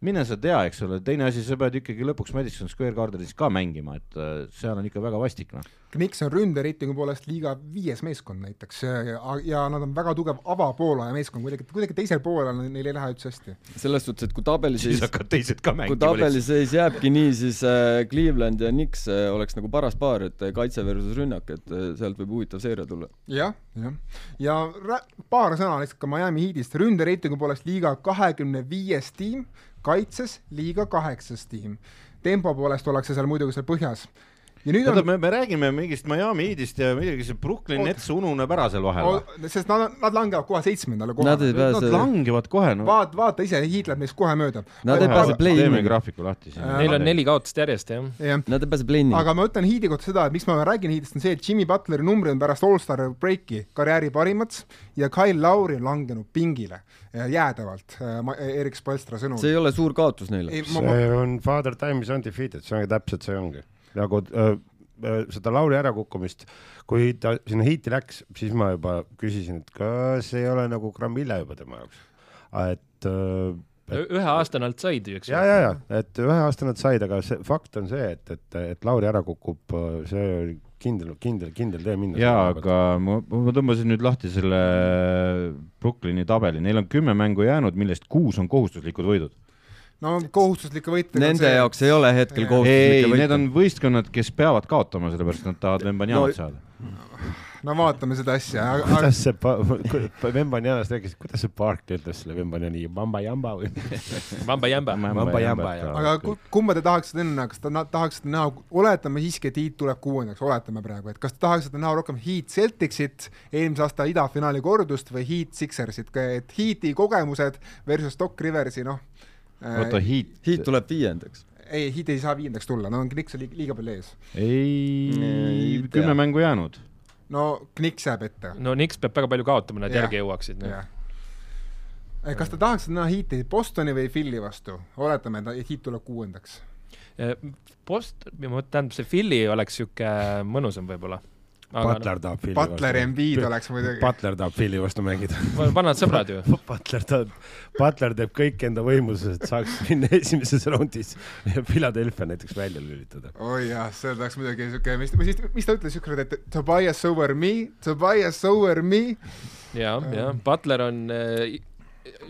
Speaker 2: mine sa tea, eks ole, teine asi, sa pead ikkagi lõpuks Madison Square Gardenis ka mängima, et äh, seal on ikka väga vastik, noh.
Speaker 1: Knicks on ründereitingu poolest liiga viies meeskond näiteks ja, ja nad on väga tugev avapoolaja meeskond, kuidagi, kuidagi teisel poolel neil ei lähe üldse hästi.
Speaker 4: selles suhtes, et kui tabeliseis
Speaker 2: siis hakkavad teised ka mängima.
Speaker 4: kui tabeliseis jääbki nii, siis äh, Cleveland ja Knicks äh, oleks nagu paras paar, et äh, kaitse versus rünnak, et äh, sealt võib huvitav seeria tulla
Speaker 1: ja,. jah, jah. ja paar sõna lihtsalt ka Miami Heatist, ründereitingu poolest liiga kahekümne viies tiim kaitses liiga kaheksas tiim. tempo poolest ollakse seal muidugi seal põhjas
Speaker 2: Oota, on. me, me räägime mingist Miami Heatist ja midagi see Brooklyn Nets ununeb ära seal vahel.
Speaker 1: sest nad, nad langevad kohe seitsmendale kohale.
Speaker 2: Nad, pääse... nad langevad kohe no..
Speaker 1: vaata, vaata ise, Heat läheb neist kohe mööda.
Speaker 4: Nad ei pääse play-in'i.
Speaker 2: teeme graafiku lahti siin.
Speaker 5: Neil on neli kaotust järjest, jah
Speaker 1: ja..
Speaker 4: Nad ei pääse play-in'i.
Speaker 1: aga ma ütlen Heati kohta seda, et miks ma räägin Heatist, on see, et Jimmy Butleri numbrid on pärast allstar breaki karjääri parimad ja Kyle Lauri on langenud pingile jäädavalt, Erik Spolstra sõnul.
Speaker 4: see ei ole suur kaotus neile.
Speaker 3: see on father time is undefeated, see ongi täpselt see ongi nagu äh, seda Lauri ärakukkumist, kui ta sinna hiiti läks, siis ma juba küsisin, et kas ei ole nagu gramm hilja juba tema jaoks, et äh,
Speaker 5: et, ühe aasta nad said ju, eks
Speaker 3: ju. ja, ja, ja, et ühe aasta nad said, aga see fakt on see, et, et, et Lauri ära kukub, see oli kindel, kindel, kindel tee minna.
Speaker 2: jaa, aga ma, ma tõmbasin nüüd lahti selle Brooklyni tabeli, neil on kümme mängu jäänud, millest kuus on kohustuslikud võidud
Speaker 1: no kohustuslikke võite.
Speaker 4: Nende see... jaoks ei ole hetkel kohustuslikke
Speaker 2: võite. Need on võistkonnad, kes peavad kaotama, sellepärast nad tahavad Vembanjanat no, saada.
Speaker 1: no vaatame seda asja.
Speaker 3: kuidas see Vembanjanast rääkis, kuidas see Barkley ütles selle Vembanjani, Mamba-Jamba või?
Speaker 5: Mamba-Jamba.
Speaker 3: Mamba-Jamba,
Speaker 1: jah. aga kumba te tahaksite enne, kas te tahaksite näha, oletame siiski, et Heat tuleb kuuendaks, oletame praegu, et kas te tahaksite näha rohkem Heat Celticsit, eelmise aasta idafinaali kordust või Heat Sixersit, et Heati kogemused versus Doc Riversi, noh
Speaker 2: oota, Heat.
Speaker 4: Heat tuleb viiendaks.
Speaker 1: ei, Heat ei saa viiendaks tulla, no on Knicks liiga, liiga palju ees.
Speaker 2: ei, kümme mängu jäänud.
Speaker 1: no Knicks jääb ette.
Speaker 5: no Knicks peab väga palju kaotama, nad järgi jõuaksid no..
Speaker 1: kas te tahaksite näha Heati Bostoni või Philly vastu? oletame, et Heat tuleb kuuendaks.
Speaker 5: Post, tähendab, see Philly oleks niisugune mõnusam võib-olla
Speaker 3: Butler tahab Philly
Speaker 1: vastu. Butler Embiid oleks muidugi.
Speaker 3: Butler tahab Philly vastu mängida.
Speaker 5: vanad sõbrad ju.
Speaker 3: Butler tahab, Butler teeb kõik enda võimuses, et saaks minna esimeses raundis ja Philadelphia näiteks välja lülitada.
Speaker 1: oi jah, see oleks muidugi siuke, mis, mis, mis ta ütles ükskord, et Tobias over me, Tobias over me.
Speaker 5: ja, ja Butler on äh,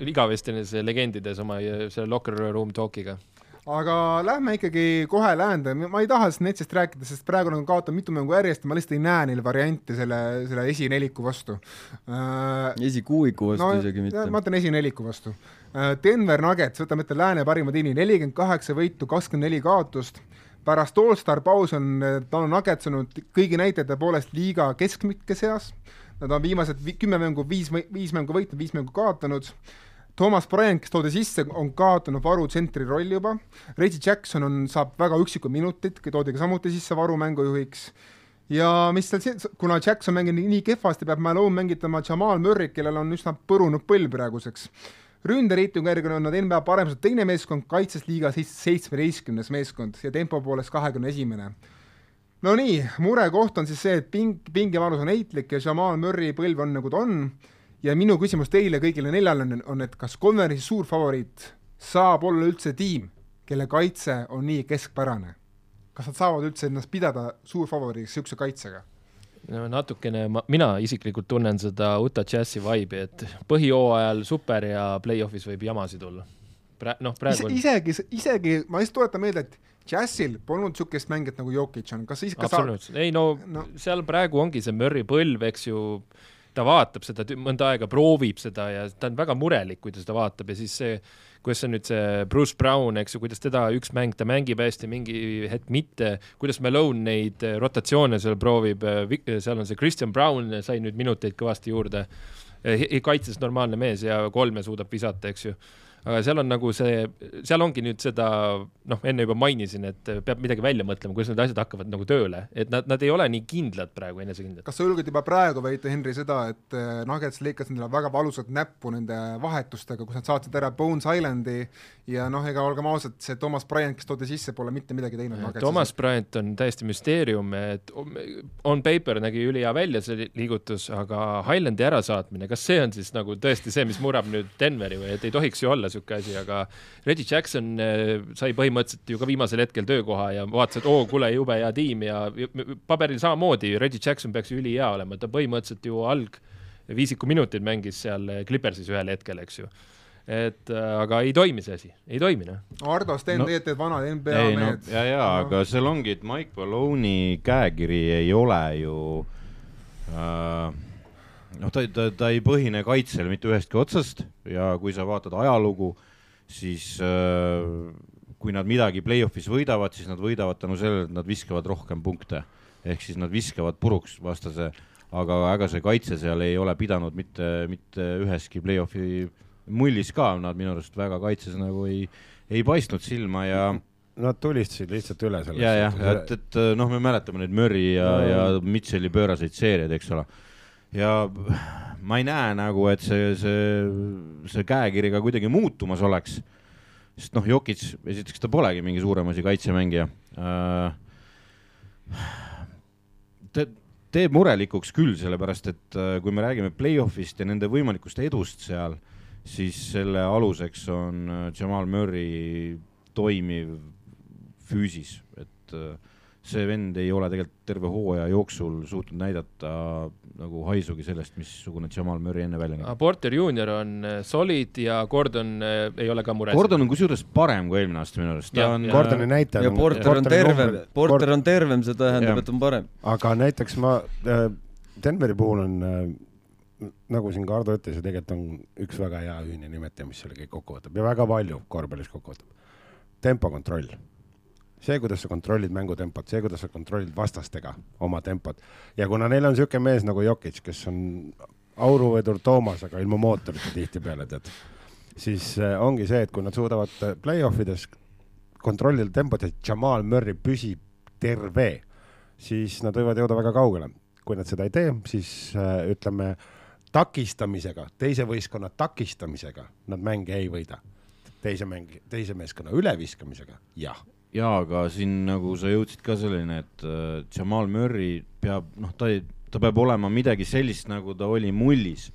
Speaker 5: igavesti nendes legendides oma äh, selle locker room talk'iga
Speaker 1: aga lähme ikkagi kohe läände, ma ei taha sellest Netsist rääkida, sest praegu nad on kaotanud mitu mängu järjest ja ma lihtsalt ei näe neil variante selle, selle esineliku vastu
Speaker 4: äh,. esikuuiku vastu no, isegi mitte.
Speaker 1: ma ütlen esineliku vastu äh,. Denver Nuggets, võtame ette lääne parima tiimi, nelikümmend kaheksa võitu, kakskümmend neli kaotust pärast allstar paus on Donald Nuggets olnud kõigi näitajate poolest liiga keskmike seas. Nad on viimased kümme mängu, viis, viis mängu võitnud, viis mängu kaotanud Thomas Bryant, kes toodi sisse, on kaotanud varu tsentri rolli juba, Reggie Jackson on, saab väga üksikud minutid, toodi ka samuti sisse varu mängujuhiks ja mis seal, kuna Jackson mängib nii, kehvasti, peab Malone mängitama Jamal Murry't, kellel on üsna põrunud põlv praeguseks. ründereitingu järgi on nad NBA paremuse teine meeskond, kaitses liiga seitsmeteistkümnes meeskond ja tempo poolest kahekümne esimene. no nii, murekoht on siis see, et ping, pingevanus on heitlik ja Jamal Murry põlv on nagu ta on ja minu küsimus teile kõigile neljale on, on, et kas konverentsi suur favoriit saab olla üldse tiim, kelle kaitse on nii keskpärane kas nad saavad üldse ennast pidada suurfavoriidiks niisuguse kaitsega?
Speaker 5: no natukene, ma, mina isiklikult tunnen seda Utah Jazzi vibe'i, et põhijooajal super ja play-off'is võib jamasid tulla. Prä-, noh, praegu
Speaker 1: on... isegi, isegi, ma lihtsalt tuletan meelde, et Jazzil polnud niisugust mängijat nagu Jokic on, kas siis ka
Speaker 5: absoluutselt, ei no, no seal praegu ongi see Murry põlv, eks ju, ta vaatab seda mõnda aega, proovib seda ja ta on väga murelik, kui ta seda vaatab ja siis see kuidas on nüüd see Bruce Brown, eks ju, kuidas teda üks mäng ta mängib hästi, mingi hetk mitte, kuidas Malone neid eh, rotatsioone seal proovib, eh, seal on see Christian Brown sai nüüd minuteid kõvasti juurde, kaitses normaalne mees ja kolme suudab visata, eks ju aga seal on nagu see, seal ongi nüüd seda, noh, enne juba mainisin, et peab midagi välja mõtlema, kuidas need asjad hakkavad nagu tööle, et nad, nad ei ole nii kindlad praegu, enesekindlad.
Speaker 1: kas sa julged juba praegu väita, Henri, seda, et eh, Nuggets lõikas endale väga valusalt näppu nende vahetustega, kus nad saatsid ära Bones Islandi ja noh, ega olgem ausad, see Thomas Bryant, kes toodi sisse, pole mitte midagi teinud.
Speaker 5: Thomas Bryant on täiesti müsteerium, et on paper nägi ülihea välja, see liigutus, aga Highlandi ärasaatmine, kas see on siis nagu tõesti see, mis murrab nüüd Denveri või et ei tohiks ju olla niisugune asi, aga Reggie Jackson äh, sai põhimõtteliselt ju ka viimasel hetkel töökoha ja vaatas, et oo, kuule, jube hea tiim ja paberil samamoodi, Reggie Jackson peaks ju ülihea olema, ta põhimõtteliselt ju alg viisiku minuteid mängis seal Clippersis ühel hetkel, eks ju et äh, aga ei toimi see asi, ei toimi noh.
Speaker 1: Ardo Sten no,, teie teed vanad NBA ei, mehed
Speaker 2: no,. ja, ja no. aga seal ongi, et Mike Malone'i käekiri ei ole ju äh, noh, ta, ta, ta ei põhine kaitsel mitte ühestki otsast ja kui sa vaatad ajalugu, siis äh, kui nad midagi play-off'is võidavad, siis nad võidavad tänu sellele, et nad viskavad rohkem punkte. ehk siis nad viskavad puruks vastase, aga ega see kaitse seal ei ole pidanud mitte, mitte üheski play-off'i mullis ka, nad minu arust väga kaitses nagu ei, ei paistnud silma ja
Speaker 3: Nad tulistasid lihtsalt üle sellest.
Speaker 2: ja, jah, et, et noh, me mäletame neid Murry ja no., ja Mitchell'i pööraseid seeriaid, eks ole ja ma ei näe nagu, et see, see, see käekiri ka kuidagi muutumas oleks. sest noh, Jokic, esiteks ta polegi mingi suurem asi kaitsemängija äh,. ta teeb murelikuks küll, sellepärast et äh, kui me räägime play-off'ist ja nende võimalikust edust seal, siis selle aluseks on äh, Jamal Murry toimiv füüsis, et äh, see vend ei ole tegelikult terve hooaja jooksul suutnud näidata nagu haisugi sellest, missugune Jamal Murry enne välja näeb.
Speaker 5: Porter Junior on äh, solid ja Gordon äh, ei ole ka mures.
Speaker 2: Gordon on kusjuures parem kui eelmine aasta minu arust.
Speaker 3: Gordoni näitaja.
Speaker 4: ja Porter on tervem, Porter on tervem, see tähendab, et on parem.
Speaker 3: aga näiteks ma äh,, Denveri puhul on äh, nagu siin Kardo ütles, ja tegelikult on üks väga hea ühine nimetaja, mis selle kõik kokku võtab ja väga palju korvpallis kokku võtab. tempokontroll see, kuidas sa kontrollid mängutempot, see, kuidas sa kontrollid vastastega oma tempot ja kuna neil on niisugune mees nagu Jokic, kes on auruvedur Toomas, aga ilma mootorita tihtipeale tead, siis äh, ongi see, et kui nad suudavad äh, play-off ides kontrollida tempot, et Jamal Murry püsib terve, siis nad võivad jõuda väga kaugele. kui nad seda ei tee, siis äh, ütleme takistamisega, teise võistkonna takistamisega nad mänge ei võida. teise mäng, teise meeskonna üleviskamisega, jah
Speaker 2: jaa, aga siin nagu sa jõudsid ka selleni, et äh, Jamal Murry peab, noh, ta ei, ta peab olema midagi sellist, nagu ta oli mullis,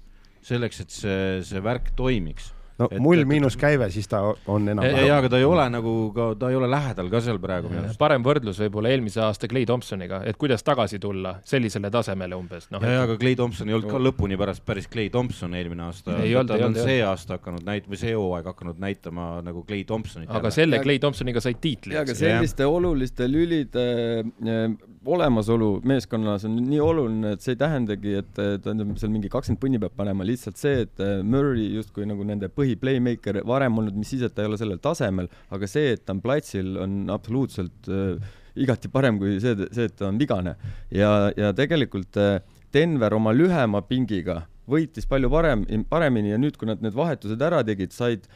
Speaker 2: selleks, et see, see värk toimiks
Speaker 3: no et, mull miinus käive, siis ta on enam-vähem.
Speaker 2: jaa, aga ta ei ole nagu ka, ta ei ole lähedal ka seal praegu minu arust.
Speaker 5: parem võrdlus võib-olla eelmise aasta Clay Thompsoniga, et kuidas tagasi tulla sellisele tasemele umbes
Speaker 2: no,. jaa, aga Clay Thompson ei olnud ka lõpuni pärast päris Clay Thompson eelmine aasta. ta on see aasta hakanud näit- või see hooaeg hakanud näitama nagu Clay Thompsonit.
Speaker 5: aga selle Clay Thompsoniga said tiitli.
Speaker 4: jaa, aga selliste ja. oluliste lülide äh, olemasolu meeskonnas on nii oluline, et see ei tähendagi, et ta seal mingi kakskümmend punni peab panema, lihtsalt see, et äh, Murry justkui nagu nende põhi põhi-playmaker varem olnud, mis siis, et ta ei ole sellel tasemel, aga see, et ta on platsil, on absoluutselt äh, igati parem kui see, see, et ta on vigane. ja, ja tegelikult äh, Denver oma lühema pingiga võitis palju parem, paremini ja nüüd, kui nad need vahetused ära tegid, said,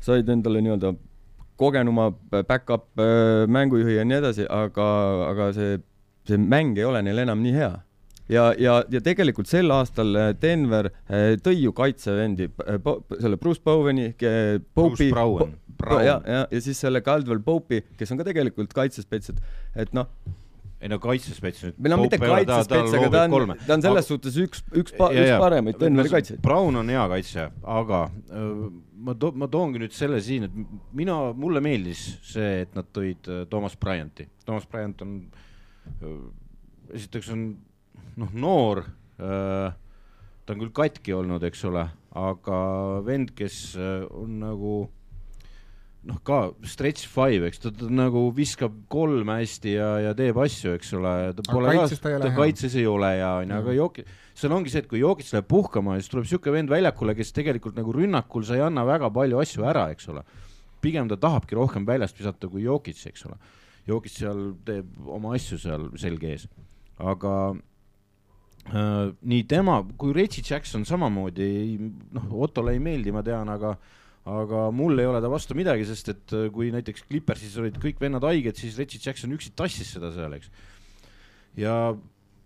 Speaker 4: said endale nii-öelda kogenuma back-up äh, mängujuhi ja nii edasi, aga, aga see, see mäng ei ole neil enam nii hea ja, ja, ja tegelikult sel aastal äh, Denver äh, tõi ju kaitsevendi, selle Bruce Boweni,
Speaker 2: Brown.
Speaker 4: ja, ja, ja siis selle Caldwell Pope'i, kes on ka tegelikult kaitsespets, et, et noh
Speaker 2: ei no kaitsespets nüüd.
Speaker 4: või no mitte kaitsespets, aga ta on, ta on selles aga... suhtes üks, üks, ja, üks paremaid Denveri kaitsjaid.
Speaker 2: Brown on hea kaitsja, aga öö, ma to-, ma toongi nüüd selle siin, et mina, mulle meeldis see, et nad tõid Thomas Bryanti. Thomas Bryant on, esiteks on noh, noor, ta on küll katki olnud, eks ole, aga vend, kes on nagu noh, ka stretch five, eks ta, ta nagu viskab kolme hästi ja, ja teeb asju, eks ole. ta pole ka, ta kaitses ei ole ja onju, aga Joki-, seal ongi see, et kui Jokits läheb puhkama, siis tuleb siuke vend väljakule, kes tegelikult nagu rünnakul sa ei anna väga palju asju ära, eks ole. pigem ta tahabki rohkem väljast visata kui Jokits, eks ole. Jokits seal teeb oma asju seal selge ees, aga äh, nii tema kui Reggie Jackson samamoodi, noh, Ottole ei meeldi, ma tean, aga aga mul ei ole ta vastu midagi, sest et äh, kui näiteks Clippersis olid kõik vennad haiged, siis Reggie Jackson üksi tassis seda seal, eks. ja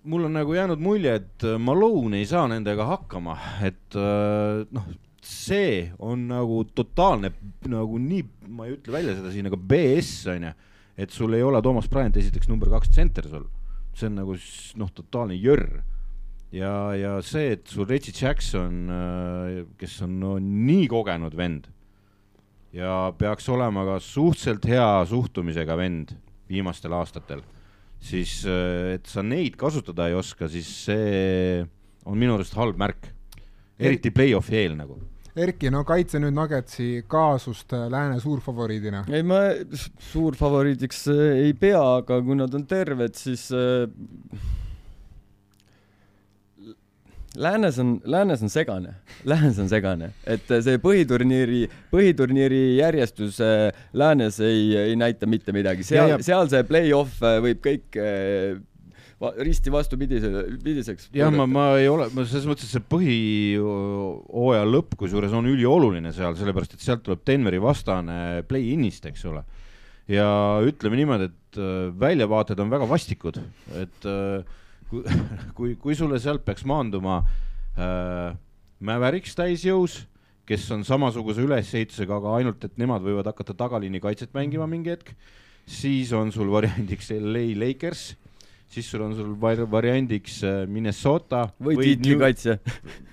Speaker 2: mul on nagu jäänud mulje, et äh, Malone ei saa nendega hakkama, et äh, noh, see on nagu totaalne nagu nii, ma ei ütle välja seda siin, aga BS on ju, et sul ei ole Toomas Bryant esiteks number kaks tsenter sul, see on nagu noh, totaalne jörr ja, ja see, et sul Reggie Jackson, äh, kes on no, nii kogenud vend ja peaks olema ka suhteliselt hea suhtumisega vend viimastel aastatel, siis äh, et sa neid kasutada ei oska, siis see on minu arust halb märk, eriti play-off'i eel nagu
Speaker 1: Erki, no kaitse nüüd Nuggetsi kaasust äh, lääne suurfavoriidina.
Speaker 4: ei, ma suurfavoriidiks ei pea, aga kui nad on terved, siis äh, Läänes on, Läänes on segane, Läänes on segane, et see põhiturniiri, põhiturniiri järjestus äh, Läänes ei, ei näita mitte midagi, seal, seal see play-off äh, võib kõik va, risti vastupidise, pidiseks.
Speaker 2: jah, ma, ma ei ole, ma selles mõttes, et see põhihooaja lõpp kusjuures on ülioluline seal, sellepärast et sealt tuleb Denveri vastane play-in'ist, eks ole. ja ütleme niimoodi, et väljavaated on väga vastikud, et äh, kui, kui, kui sulle sealt peaks maanduma äh, Mäveriks täisjõus, kes on samasuguse ülesehitusega, aga ainult, et nemad võivad hakata tagaliini kaitset mängima mingi hetk, siis on sul variandiks LA Lakers, siis sul on sul variandiks äh, Minnesota
Speaker 4: või, või tiitlikaitse.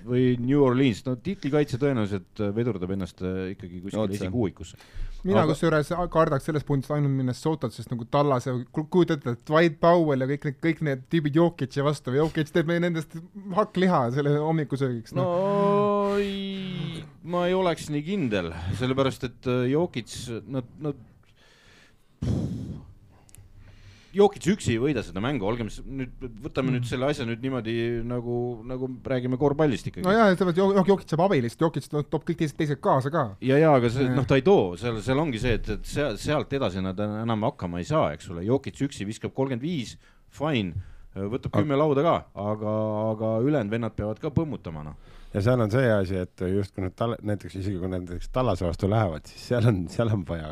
Speaker 2: Või New Orleans, no tiitlikaitse tõenäoliselt äh, vedurdab ennast äh, ikkagi kuskile esikuuikusse
Speaker 1: mina aga... kusjuures kardaks selles pundis ainult Minnesotat, sest nagu Tallas ja kujutad ette, et Dwight Powell ja kõik need, kõik need tüübid Jokic'i vastu, Jokic teeb meie nendest hakkliha selle hommikusöögiks
Speaker 2: no.. no ei, ma ei oleks nii kindel, sellepärast et Jokic, nad, nad Jokic üksi ei võida seda mängu, olgem nüüd, võtame nüüd selle asja nüüd niimoodi nagu, nagu räägime korvpallist ikkagi.
Speaker 1: no jaa, sellepärast Jok-, Jokic saab abilist, Jokic toob kõik teised, teised kaasa ka.
Speaker 2: ja, ja aga see, noh, ta ei too, seal, seal ongi see, et, et seal, sealt edasi nad enam hakkama ei saa, eks ole, Jokic üksi viskab kolmkümmend viis, fine, võtab kümme lauda ka, aga, aga ülejäänud vennad peavad ka põmmutama, noh
Speaker 3: ja seal on see asi, et justkui nad tal-, näiteks isegi kui nad näiteks Tallase vastu lähevad, siis seal on, seal on vaja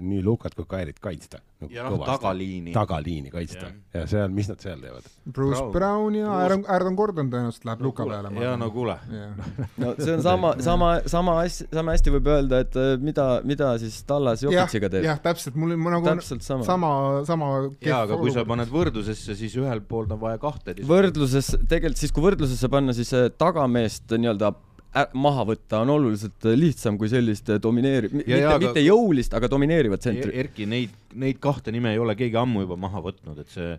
Speaker 3: nii Lukat kui Kairit kaitsta
Speaker 2: nagu. ja noh, tagaliini.
Speaker 3: tagaliini kaitsta ja. ja seal, mis nad seal teevad?
Speaker 1: Bruce Brown, Brown ja Aaron, Aaron Gordon tõenäoliselt läheb no, Luka peale.
Speaker 2: ja no kuule.
Speaker 4: no see on sama, sama, sama asja, sama hästi võib öelda, et äh, mida, mida siis Tallas Jokitsiga teeb.
Speaker 1: jah, täpselt, mul on nagu täpselt sama, sama, sama.
Speaker 2: jaa, aga kui sa paned võrdlusesse, siis ühel pool on vaja kahte.
Speaker 4: võrdluses, tegelikult siis, kui võrdlusesse panna, siis tagameest nii-öelda maha võtta on oluliselt lihtsam kui sellist domineeri-, mitte, mitte jõulist, aga domineerivat tsentri.
Speaker 2: Erki, neid, neid kahte nime ei ole keegi ammu juba maha võtnud, et see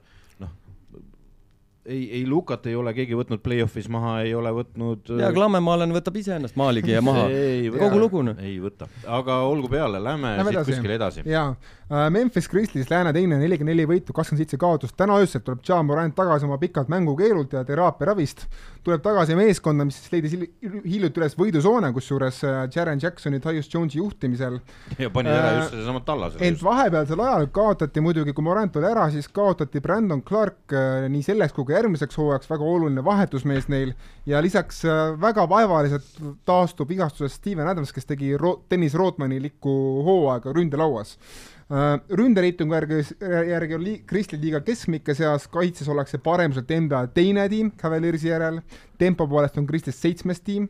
Speaker 2: ei, ei Lukat ei ole keegi võtnud play-off'is maha, ei ole võtnud.
Speaker 4: ja Klammemalen võtab ise ennast maaligi ja maha kogu lugu
Speaker 2: noh. ei võta, aga olgu peale, lähme, siit edasi. kuskile edasi.
Speaker 1: ja uh, Memphis Grizzlies lääne teine, nelikümmend neli võitu, kakskümmend seitse kaotust, täna öösel tuleb Ja Morant tagasi oma pikalt mängukeelult ja teraapia ravist, tuleb tagasi meeskonda, mis leidis hiljuti üles võidusoone, kusjuures uh, Jaren Jacksoni, Tyus Jones'i juhtimisel.
Speaker 2: ja pani ära uh, just seesama Tallasele.
Speaker 1: ent vahepealsel ajal kaotati muidugi, kui Morant oli ära, siis kaotati Brandon Clark nii selleks kui ka ka järgmiseks hooajaks, väga oluline vahetusmees neil. Ja lisaks äh, väga vaevaliselt taastub vigastusest Steven Adams, kes tegi ro-, Dennis Rodmanilikku hooaega ründelauas. Äh, ründereitingu järgi, järgi on li-, Kristi liiga keskmike seas, kaitses ollakse paremuselt NBA teine tiim Cavaliersi järel, tempo poolest on Kristist seitsmes tiim.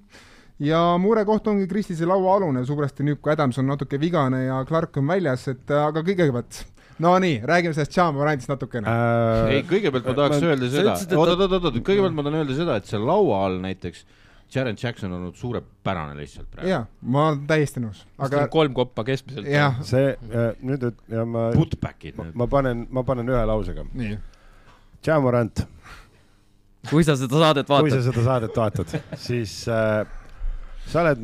Speaker 1: Ja murekoht ongi Kristise lauaalune, suuresti nüüd, kui Adams on natuke vigane ja Clark on väljas, et aga kõigepealt no nii, räägime sellest Chamorantist natukene
Speaker 2: äh,. ei, kõigepealt ma tahaks ma, öelda seda, oot-oot-oot, kõigepealt ma tahan öelda seda, et seal laua all näiteks Jaren Jackson on olnud suurepärane lihtsalt praegu.
Speaker 1: jaa, ma olen täiesti nõus.
Speaker 5: aga kolm koppa keskmiselt.
Speaker 3: see äh, nüüd, et ja ma.
Speaker 2: Putbackid.
Speaker 3: ma panen, ma panen ühe lausega. Jamorant.
Speaker 4: kui sa seda saadet vaatad.
Speaker 3: kui sa seda saadet vaatad, siis äh, sa oled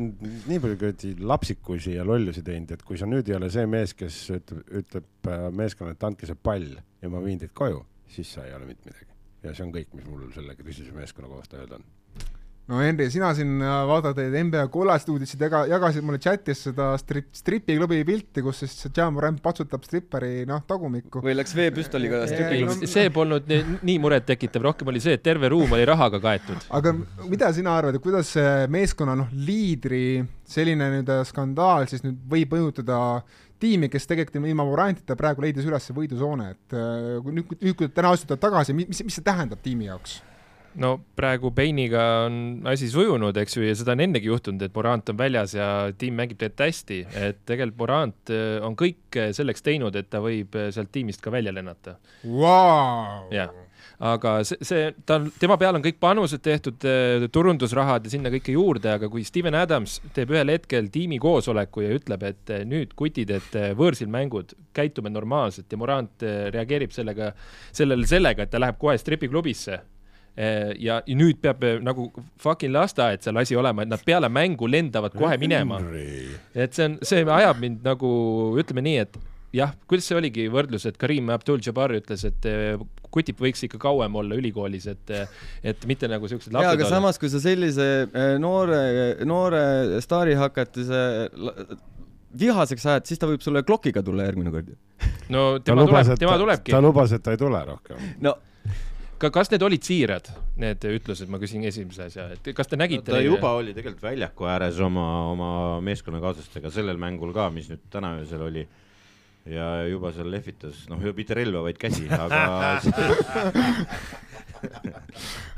Speaker 3: nii palju kuradi lapsikusi ja lollusi teinud, et kui sa nüüd ei ole see mees, kes ütleb, ütleb äh, meeskonnale, et andke see pall ja ma viin teid koju, siis sa ei ole mitte midagi. ja see on kõik, mis mul selle Krisise meeskonna kohta öelda on
Speaker 1: no Henri, sina siin äh, vaatad neid NBA kollaseid uudiseid, jaga, jagasid mulle chatis seda strip, stripiklubi pilti, kus siis Jam Ramp patsutab strippari noh, tagumikku.
Speaker 4: või läks veepüstoliga
Speaker 5: stripiklubi. see polnud nii, nii murettekitav, rohkem oli see, et terve ruum oli rahaga kaetud.
Speaker 1: aga mida sina arvad, et kuidas see meeskonna noh, liidri selline nüüd skandaal siis nüüd võib mõjutada tiimi, kes tegelikult ilma Morantita praegu leidis üles võidusoone, et äh, kui nüüd, nüüd kui täna astutad tagasi, mis, mis see tähendab tiimi jaoks?
Speaker 5: No praegu Bainiga on asi sujunud, eks ju, ja seda on ennegi juhtunud, et Morant on väljas ja tiim mängib tegelikult hästi, et tegelikult Morant äh, on kõik selleks teinud, et ta võib äh, sealt tiimist ka välja lennata.
Speaker 1: Wow..
Speaker 5: jah, aga see, see, ta, tema peal on kõik panused tehtud, äh, turundusrahad ja sinna kõike juurde, aga kui Steven Adams teeb ühel hetkel tiimi koosoleku ja ütleb, et nüüd kutid, et võõrsil mängud, käitume normaalselt ja Morant reageerib sellega, sellele sellega, et ta läheb kohe stripiklubisse ja, ja nüüd peab eh, nagu fucking lasteaed seal asi olema, et nad peale mängu lendavad kohe minema. et see on, see ajab mind nagu ütleme nii, et jah, kuidas see oligi võrdlus, et Karim Abdul-Jabbar ütles, et eh, kutid võiks ikka kauem olla ülikoolis, et, et mitte nagu siuksed
Speaker 4: lapsed. jaa, aga olla. samas, kui sa sellise noore, noore staarihakatise vihaseks ajad, siis ta võib sulle klokiga tulla järgmine kord.
Speaker 5: no tema lubas, tuleb, tema tulebki.
Speaker 3: ta lubas, et ta ei tule rohkem.
Speaker 4: no
Speaker 5: kas need olid siirad, need ütlused, ma küsin esimese asja, et kas te nägite
Speaker 2: no,? ta neile... juba oli tegelikult väljaku ääres oma, oma meeskonnakaaslastega sellel mängul ka, mis nüüd täna öösel oli. ja juba seal lehvitas, noh, mitte relva, vaid käsi, aga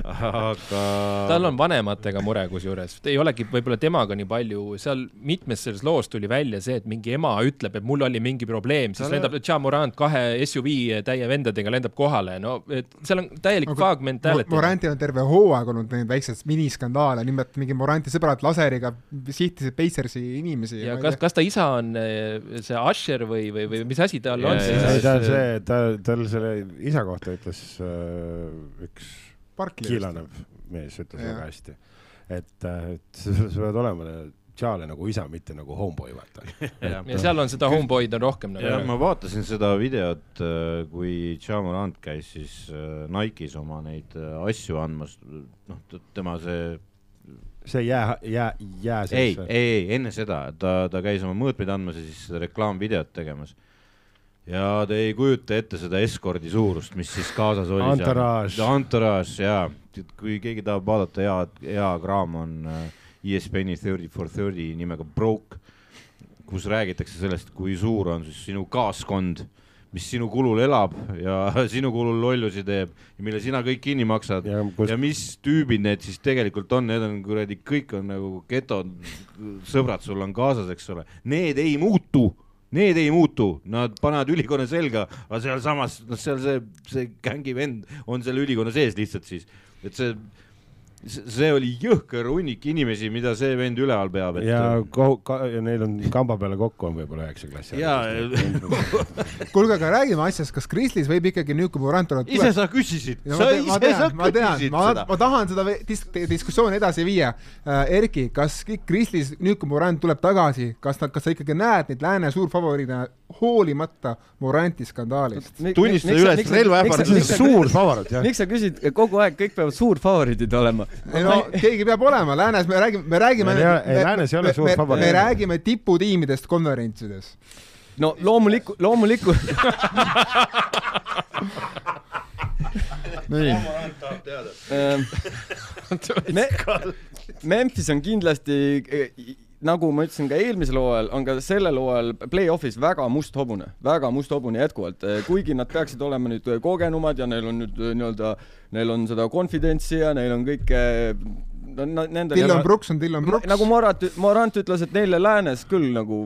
Speaker 2: aga.
Speaker 5: tal on vanematega mure kusjuures, ei olegi võib-olla temaga nii palju, seal mitmes selles loos tuli välja see, et mingi ema ütleb, et mul oli mingi probleem, siis lendab Ja Morant kahe SUV täie vendadega lendab kohale, no et seal on täielik no, faag mentality.
Speaker 1: Morantil on terve hooaeg olnud neid väikseid miniskandaale, nimelt mingi Moranti sõbrad laseriga sihtisid Pacersi inimesi.
Speaker 5: ja kas, kas ta isa on eh, see Usher või, või, või mis asi tal on
Speaker 3: ei, ta on see, ta, tal selle isa kohta ütles äh, üks kiilanev mees ütles väga hästi, et, äh, et sa, pead olema Charlie nagu isa, mitte nagu homeboy, vaata.
Speaker 5: ja, ja seal on seda homeboy'd on rohkem nagu.
Speaker 2: ja ma vaatasin seda videot, äh, kui Jamorant käis siis äh, Nike'is oma neid asju andmas, noh, tema see
Speaker 3: see jää, jää, jää
Speaker 2: ei, ei, ei, enne seda, ta, ta käis oma mõõtmeid andmas ja siis reklaamvideot tegemas ja te ei kujuta ette seda eskordi suurust, mis siis kaasas oli.
Speaker 3: Entourage.
Speaker 2: Entourage ja kui keegi tahab vaadata, hea, hea kraam on ESPN-i Thirty for Thirty nimega Broke, kus räägitakse sellest, kui suur on siis sinu kaaskond, mis sinu kulul elab ja sinu kulul lollusi teeb ja mille sina kõik kinni maksad. Ja, kus... ja mis tüübid need siis tegelikult on, need on kuradi, kõik on nagu geto sõbrad sul on kaasas, eks ole, need ei muutu Need ei muutu, nad panevad ülikonna selga, aga sealsamas, noh, seal see, see gängi vend on selle ülikonna sees lihtsalt siis, et see see oli jõhker hunnik inimesi, mida see vend üleval peab
Speaker 3: et.... ja ko-, ka, ja neil on kamba peale kokku on võib-olla üheksa klassi.
Speaker 1: kuulge, aga räägime asjast, kas Krislis võib ikkagi nüüd, kui Morant tuleb
Speaker 2: ise sa küsisid, sa ise sa küsisid
Speaker 1: ma tean, ma, ma tahan seda dis diskussiooni edasi viia äh,. Erki, kas Krislis nüüd, kui Morant tuleb tagasi, kas ta, kas sa ikkagi näed neid lääne suurfavoriidina hoolimata Moranti skandaalist?
Speaker 2: tunnista üles relvaähvardus.
Speaker 3: suur favoriit, jah.
Speaker 4: miks sa küsid kogu aeg, kõik peavad suurfavoriidid olema?
Speaker 1: Ei no keegi peab olema, läänes me räägime, me räägime.
Speaker 3: ei, läänes ei ole suur favoriit.
Speaker 1: me räägime tiputiimidest nii.
Speaker 4: Me, Memphis on kindlasti nagu ma ütlesin ka eelmisel hooajal, on ka sellel hooajal play-off'is väga must hobune, väga must hobune jätkuvalt, kuigi nad peaksid olema nüüd kogenumad ja neil on nüüd nii-öelda, neil on seda confidentsi ja neil on kõike no, nendel
Speaker 1: Dylan Brooks on Dylan Brooks.
Speaker 4: nagu Morant, Morant ütles, et neile läänes küll nagu,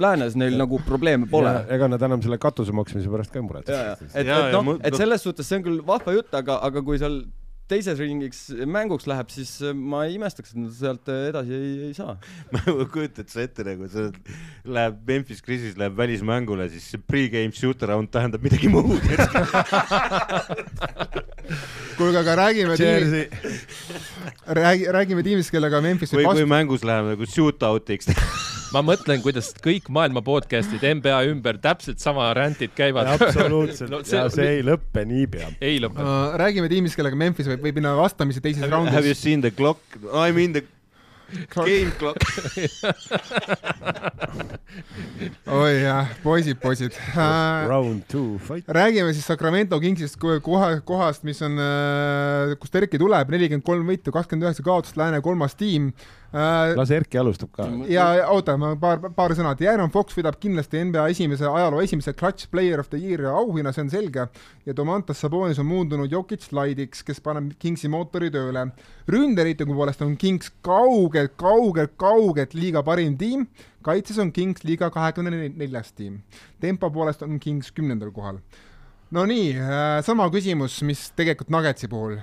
Speaker 4: läänes neil nagu probleeme pole
Speaker 3: ega nad enam selle katuse maksmise pärast ka ei muretse.
Speaker 4: et, et noh et selles suhtes see on küll vahva jutt, aga, aga kui seal teises ringiks mänguks läheb, siis ma ei imestaks, et nad sealt edasi ei, ei saa.
Speaker 2: ma kujutad sa ette nagu see läheb Memphis Grizzlies läheb välismängule, siis see pre-game shoot around tähendab midagi muud.
Speaker 1: kuulge, aga räägime tiimi, räägi, räägime tiimist, kellega Memphis
Speaker 2: või
Speaker 1: vastu,
Speaker 2: mängus läheb nagu shootout'iks.
Speaker 5: ma mõtlen, kuidas kõik maailma podcast'id NBA ümber täpselt sama rantid käivad.
Speaker 3: absoluutselt
Speaker 5: No see-
Speaker 3: ja see ei lõppe niipea.
Speaker 5: ei lõpe.
Speaker 1: Uh, räägime tiimist, kellega Memphis võib, võib minna vastamisi teises
Speaker 2: Have you
Speaker 1: raundis.
Speaker 2: seen the clock? I mean the game clock.
Speaker 1: oi jah, poisid, poisid uh,.
Speaker 3: Round two fight.
Speaker 1: räägime siis Sacramento Kingsist kui koha, kohast, mis on, kust Erki tuleb, nelikümmend kolm võitu, kakskümmend üheksa kaotust, Lääne kolmas tiim uh,.
Speaker 3: Las Erki alustab ka.
Speaker 1: ja oota, ma paar, paar sõna, De'Aaron Fox võidab kindlasti NBA esimese, ajaloo esimese Clutch Player of the Year auhinna, see on selge, ja Domantas Sabonis on muundunud Jokic slaidiks, kes paneb Kingsi mootori tööle. ründereitingu poolest on Kings kaugelt, kaugelt, kaugelt liiga parim tiim, kaitses on Kings liiga kahekümne neljas tiim. tempo poolest on Kings kümnendal kohal. no nii, sama küsimus, mis tegelikult Nuggetsi puhul.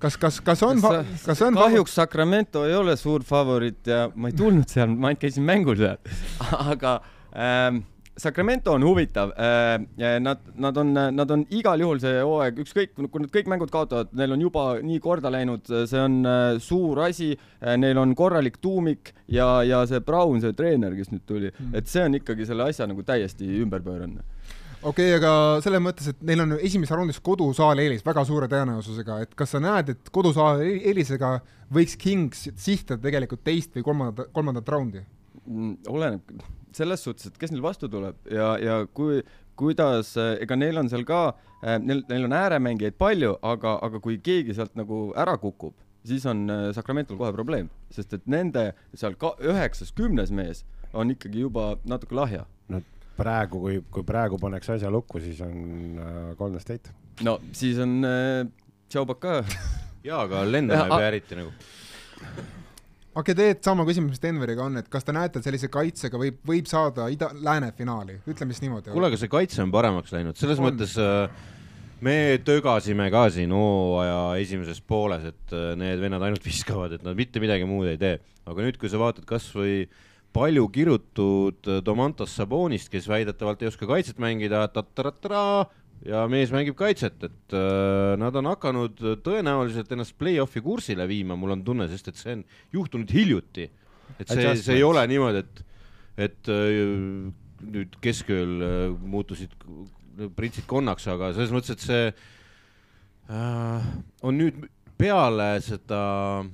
Speaker 1: kas, kas, kas on, kas on
Speaker 4: kahjuks Sacramento ei ole suur favoriit ja ma ei tulnud seal, ma ainult käisin mängul seal. aga ähm, Sacramento on huvitav äh,. Nad, nad on, nad on igal juhul see hooaeg, ükskõik, kui nad kõik mängud kaotavad, neil on juba nii korda läinud, see on äh, suur asi äh,, neil on korralik tuumik ja, ja see Brown, see treener, kes nüüd tuli mm., et see on ikkagi selle asja nagu täiesti ümberpööranud
Speaker 1: okei okay,, aga selles mõttes, et neil on esimeses raundis kodusaal eelis väga suure tõenäosusega, et kas sa näed, et kodusaal eelisega võiks Kings sihtada tegelikult teist või kolmandat, kolmandat raundi?
Speaker 4: Mm, oleneb selles suhtes, et kes neil vastu tuleb ja, ja kui, kuidas, ega neil on seal ka, neil, neil on ääremängijaid palju, aga, aga kui keegi sealt nagu ära kukub, siis on äh, Sacramento'l kohe probleem, sest et nende seal ka üheksas, kümnes mees on ikkagi juba natuke lahja.
Speaker 3: no praegu, kui, kui praegu pannakse asja lukku, siis on äh, Golden State.
Speaker 4: no siis on äh, Tšaubak ka.
Speaker 2: jaa, aga lendama ei pea eriti nagu.
Speaker 1: okei okay,, tegelikult sama küsimus, mis Denveriga on, et kas te näete, et sellise kaitsega võib, võib saada ida, lääne finaali, ütleme siis niimoodi.
Speaker 2: kuule, aga see kaitse on paremaks läinud, selles
Speaker 1: On.
Speaker 2: mõttes äh, me tögasime ka siin hooaja esimeses pooles, et äh, need vennad ainult viskavad, et nad mitte midagi muud ei tee. aga nüüd, kui sa vaatad kasvõi palju kirutud Domantas Sabonist, kes väidetavalt ei oska kaitset mängida, ja mees mängib kaitset, et äh, nad on hakanud tõenäoliselt ennast play-off'i kursile viima, mul on tunne, sest et see on juhtunud hiljuti. et see, see ei ole niimoodi, et, et äh, nüüd keskööl äh, muutusid pritsid konnaks, aga selles mõttes, et see äh, on nüüd peale seda äh,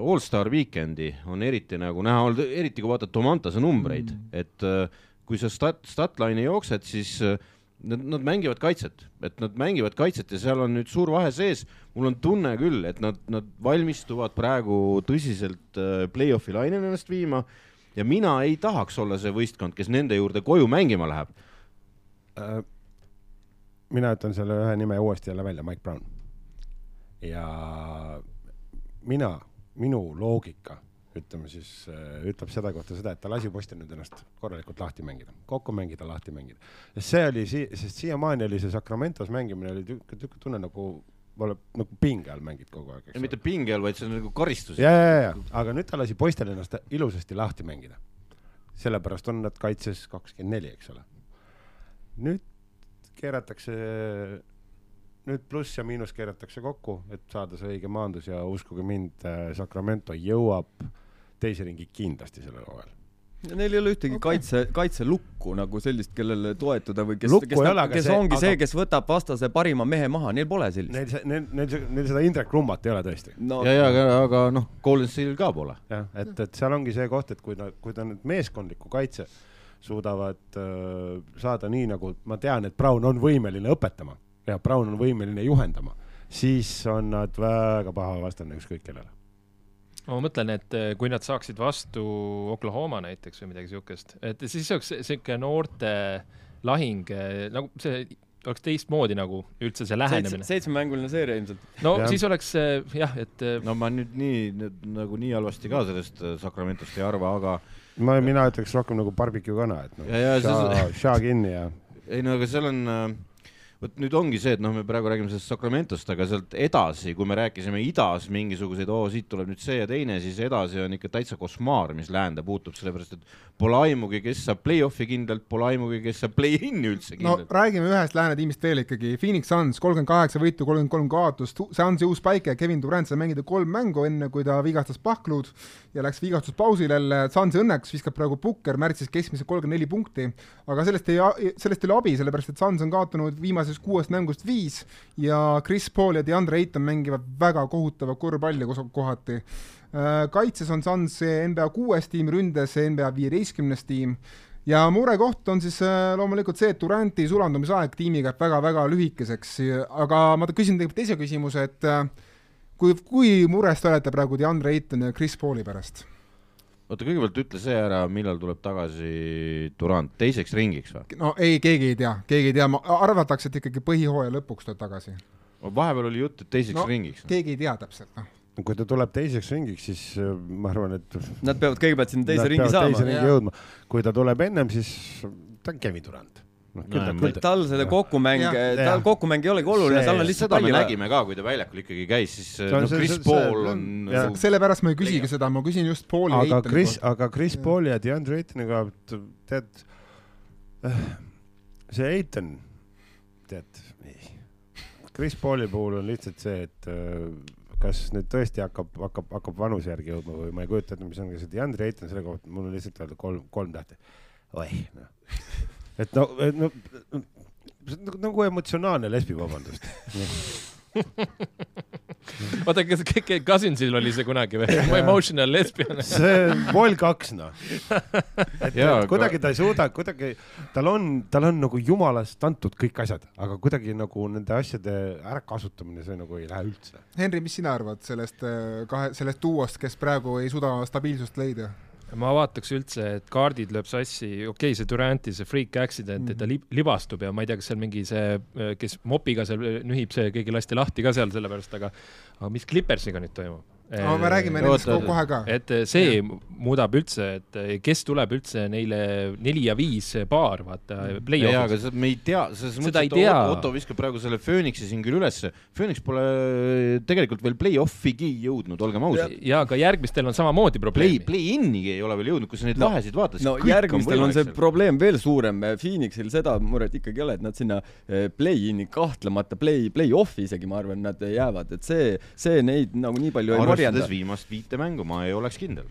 Speaker 2: allstar weekend'i on eriti nagu näha olnud, eriti kui vaatad Tomantase numbreid mm., et äh, kui sa stat, statline'i jooksed, siis äh, nad, nad mängivad kaitset, et nad mängivad kaitset ja seal on nüüd suur vahe sees. mul on tunne küll, et nad, nad valmistuvad praegu tõsiselt äh, play-off'i lainele ennast viima ja mina ei tahaks olla see võistkond, kes nende juurde koju mängima läheb.
Speaker 3: Äh, mina ütlen selle ühe nime uuesti jälle välja, Mike Brown. ja mina, minu loogika, ütleme siis, ütleb seda kohta seda, et ta lasi poistel nüüd ennast korralikult lahti mängida, kokku mängida, lahti mängida. sest see oli si-, sest siiamaani oli see Sacramentos mängimine oli tükk, tükk tunne nagu, nagu pinge all mängid kogu aeg,
Speaker 2: mitte pinge all, vaid see on nagu karistus.
Speaker 3: ja, ja, ja, aga nüüd ta lasi poistel ennast ilusasti lahti mängida. sellepärast on nad kaitses kakskümmend neli, eks ole. nüüd keeratakse, nüüd pluss ja miinus keeratakse kokku, et saada see õige maandus ja uskuge mind, Sacramento jõuab teise ringi kindlasti sellel hooajal.
Speaker 4: Neil ei ole ühtegi okay. kaitse, kaitselukku nagu sellist, kellele toetuda või kes, kes,
Speaker 3: ole, aga
Speaker 4: kes
Speaker 3: see-
Speaker 4: ongi
Speaker 3: aga-
Speaker 4: see, kes võtab vastase parima mehe maha, neil pole sellist.
Speaker 3: Neil, neil, neil, neil seda Indrek Rummat ei ole tõesti.
Speaker 4: no
Speaker 2: ja, ja aga, aga noh, Golden State'il ka pole.
Speaker 3: jah, et, et seal ongi see koht, et kui nad, kui ta nüüd meeskondliku kaitse suudavad äh, saada nii, nagu ma tean, et Brown on võimeline õpetama, ja Brown on võimeline juhendama, siis on nad väga paha vastane ükskõik kellele
Speaker 5: ma mõtlen, et eh, kui nad saaksid vastu Oklahoma näiteks või midagi siukest, et siis oleks siuke noorte lahing eh, nagu see oleks teistmoodi nagu üldse see lähenemine.
Speaker 4: seitsmemänguline seeria ilmselt.
Speaker 5: no ja. siis oleks jah, et.
Speaker 2: no ma nüüd nii nagu nii halvasti ka sellest Sacramentost ei arva, aga.
Speaker 3: ma, mina ütleks rohkem nagu barbecue kana, et noh, ša, ša kinni ja.
Speaker 2: ei no aga seal on äh, vot nüüd ongi see, et noh, me praegu räägime sellest Sacramentost, aga sealt edasi, kui me rääkisime idas mingisuguseid, oo, siit tuleb nüüd see ja teine, siis edasi on ikka täitsa košmaar, mis läände puutub, sellepärast et pole aimugi, kes saab play-off'i kindlalt, pole aimugi, kes saab play-in'i üldse kindlalt.
Speaker 1: no räägime ühest lääne tiimist veel ikkagi, Phoenix Suns kolmkümmend kaheksa võitu, kolmkümmend kolm kaotust, Sunsi uus päike, Kevin Durant sai mängida kolm mängu, enne kui ta vigastas Pahklud ja läks vigastuspausile jälle, Sunsi õnneks viskab praegu Pukker märtsis keskmiselt kolmkümmend neli punkti, aga sellest ei, sellest ei ole abi, sellepärast et Suns on kaotanud viimase viimasest kuuest mängust viis ja Chris Paul ja DeAndre Ayton mängivad väga kohutavat korvpalli kohati. Äh, kaitses on Suns NBA kuues tiim, ründes NBA viieteistkümnes tiim ja murekoht on siis äh, loomulikult see, et Duranti sulandumisaeg tiimiga jääb väga-väga lühikeseks, aga ma küsin tegelikult teise küsimuse, et äh, kui, kui mures te olete praegu DeAndre Ayton ja Chris Pauli pärast?
Speaker 2: oota, kõigepealt ütle see ära, millal tuleb tagasi Durand, teiseks ringiks või?
Speaker 1: no ei, keegi ei tea, keegi ei tea, arvatakse, et ikkagi põhihooaja lõpuks tuleb tagasi.
Speaker 2: vahepeal oli jutt, et teiseks no, ringiks.
Speaker 1: keegi ei tea täpselt, noh
Speaker 3: kui ta tuleb teiseks ringiks, siis äh, ma arvan, et
Speaker 4: Nad peavad kõigepealt sinna teise ringi saama.
Speaker 3: teise ringi jõudma. kui ta tuleb ennem, siis ta on Kevin Durand
Speaker 4: noh, küll ta, küll ta. tal selle kokkumäng, tal kokkumäng ei olegi oluline, tal on lihtsalt
Speaker 2: palju. nägime ka, kui ta väljakul ikkagi käis, siis no Chris Paul on.
Speaker 1: Nagu- sellepärast ma ei küsigi seda, ma küsin just Pauli
Speaker 3: aga Chris, aga Chris Pauli ja DeAndre Eitoniga, tead, äh, see Eiton, tead, Chris Pauli puhul on lihtsalt see, et äh, kas nüüd tõesti hakkab, hakkab, hakkab vanuse järgi jõudma või ma ei kujuta ette, mis on see DeAndre Eiton selle kohta, mul on lihtsalt öelda kolm, kolm tähte. oih, noh et no, no nagu, nagu emotsionaalne lesbi, vabandust
Speaker 5: oota, kas Cousinsil oli see kunagi või? Emotional lesbian
Speaker 3: see on pool kaks noh. et Jaa, kuidagi ta ei suuda, kuidagi tal on, tal on nagu jumalast antud kõik asjad, aga kuidagi nagu nende asjade ärakasutamine, see nagu ei lähe üldse.
Speaker 1: Henri, mis sina arvad sellest äh, kahe, sellest duost, kes praegu ei suuda stabiilsust leida?
Speaker 5: Ma vaataks üldse, et kaardid lööb sassi, okei okay,, see Duranti see freak accident mm, -hmm. et ta mhm. li libastub ja ma ei tea, kas seal mingi see, kes mopiga seal nühib, see keegi lasti lahti ka seal sellepärast, aga aga mis Clippersiga nüüd toimub?
Speaker 1: No me räägime nendest kohe ka.
Speaker 5: et see ja. muudab üldse, et kes tuleb üldse neile neli ja viis paar, vaata,
Speaker 2: mm. play-off'is. jaa, aga me ei tea, selles mõttes, et tea. Otto viskab praegu selle Phoenixi siin küll ülesse. Phoenix pole tegelikult veel play-off'igi jõudnud, olgem ausad.
Speaker 5: jaa, aga järgmistel on samamoodi probleemi.
Speaker 2: Play, play-in'igi ei ole veel jõudnud, kui sa neid no, vahesid vaatad,
Speaker 4: siis no, järgmistel on, on see seal. probleem veel suurem. Phoenixil seda muret ikkagi ei ole, et nad sinna eh, play-in'i kahtlemata, play, play-off'i isegi ma arvan, nad jäävad, et see, see neid nagu nii palju ei
Speaker 2: marjanda. viimast viite mängu ma ei oleks kindel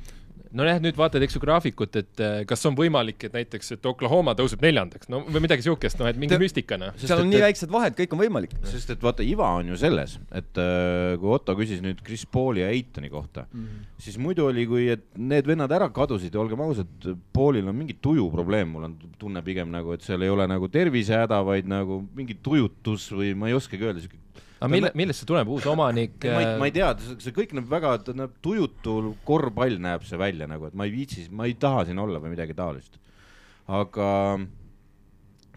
Speaker 5: nojah, nüüd vaatad, eks ju graafikut, et äh, kas on võimalik, et näiteks, et Oklahoma tõuseb neljandaks, no või midagi siukest, noh, et mingi müstikana.
Speaker 4: seal on et, nii väiksed vahed, kõik on võimalik.
Speaker 2: sest et vaata, iva on ju selles, et äh, kui Otto küsis nüüd Chris Pauli ja Eitoni kohta mm, -hmm. siis muidu oli, kui et need vennad ära kadusid ja olgem ausad, Paulil on mingi tujuprobleem, mul on tunne pigem nagu, et seal ei ole nagu tervisehäda, vaid nagu mingi tujutus või ma ei oskagi öelda, siuke
Speaker 5: aga mille, millest see tuleb, uus omanik?
Speaker 2: ma ei, ma ei tea, see kõik näeb väga, näeb tujutu korvpall näeb see välja nagu, et ma ei viitsi, ma ei taha siin olla või midagi taolist. aga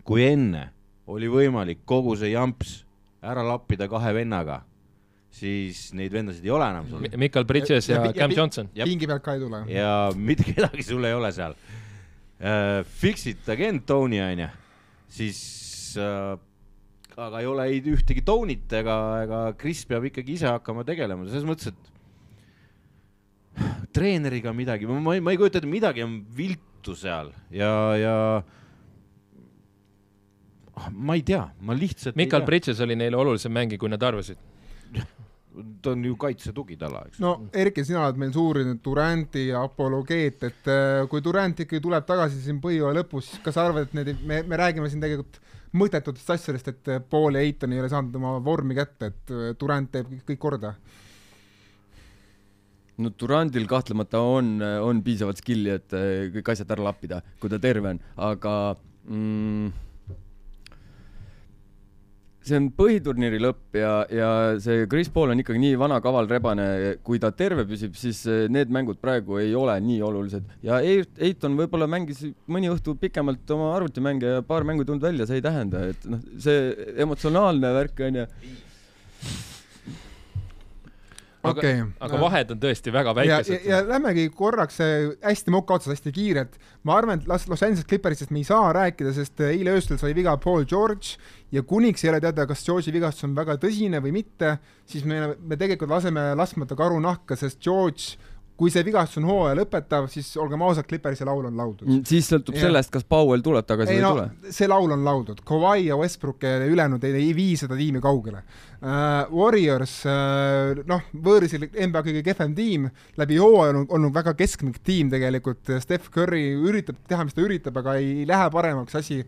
Speaker 2: kui enne oli võimalik kogu see jamps ära lappida kahe vennaga, siis neid vendasid ei ole enam sul.
Speaker 5: Mikal Bridges ja, ja, ja Cam Johnson.
Speaker 1: pingi pealt ka ei tule.
Speaker 2: ja mitte kedagi sul ei ole seal uh,. Fix it again, Tony onju, siis uh, aga ei ole ei ühtegi Tonit ega, ega Chris peab ikkagi ise hakkama tegelema, selles mõttes, et treeneriga midagi, ma ei, ma ei kujuta ette, midagi on viltu seal ja, ja ma ei tea, ma lihtsalt
Speaker 5: Mikal Bridges oli neile olulisem mängija, kui nad arvasid
Speaker 2: ta on ju kaitsetugi tala, eks.
Speaker 1: no Erki, sina oled meil suur Duranti apologeet, et äh, kui Durant ikkagi tuleb tagasi siin põhjooaja lõpus, kas sa arvad, et need, me, me räägime siin tegelikult mõttetutest asjadest, et Paul ja Eitan ei ole saanud oma vormi kätte, et Durand teeb kõik korda?
Speaker 4: no Durandil kahtlemata on, on piisavalt skill'i, et kõik asjad ära lappida, kui ta terve on, aga mm, see on põhiturniiri lõpp ja, ja see Chris Paul on ikkagi nii vana kaval rebane, kui ta terve püsib, siis äh, need mängud praegu ei ole nii olulised. Ja Eiton võib-olla mängis mõni õhtu pikemalt oma arvutimänge ja paar mängu ei tulnud välja, see ei tähenda, et noh, see emotsionaalne värk onju
Speaker 5: aga okay., aga vahed on tõesti väga väikesed.
Speaker 1: ja, ja lähmegi korraks hästi moka otsas, hästi kiirelt. ma arvan, et Los, Los Angeles Clippersist me ei saa rääkida, sest eile öösel sai viga Paul George ja kuniks ei ole teada, kas George'i vigastus on väga tõsine või mitte, siis me, me tegelikult laseme laskmata karu nahka, sest George kui see vigastus on hooaja lõpetav, siis olgem ausad, Clippersi laul on lauldud. Mm,
Speaker 4: siis sõltub ja. sellest, kas Powell tuleb tagasi ei, või ei no,
Speaker 1: tule. see laul on lauldud, Kawhi ja Westbrook ja ülejäänud ei, ei vii seda tiimi kaugele uh,. Warriors uh,, noh, võõrsil NBA kõige kehvem tiim, läbi hooaja on olnud väga keskmik tiim tegelikult, Steph Curry üritab teha, mis ta üritab, aga ei lähe paremaks asi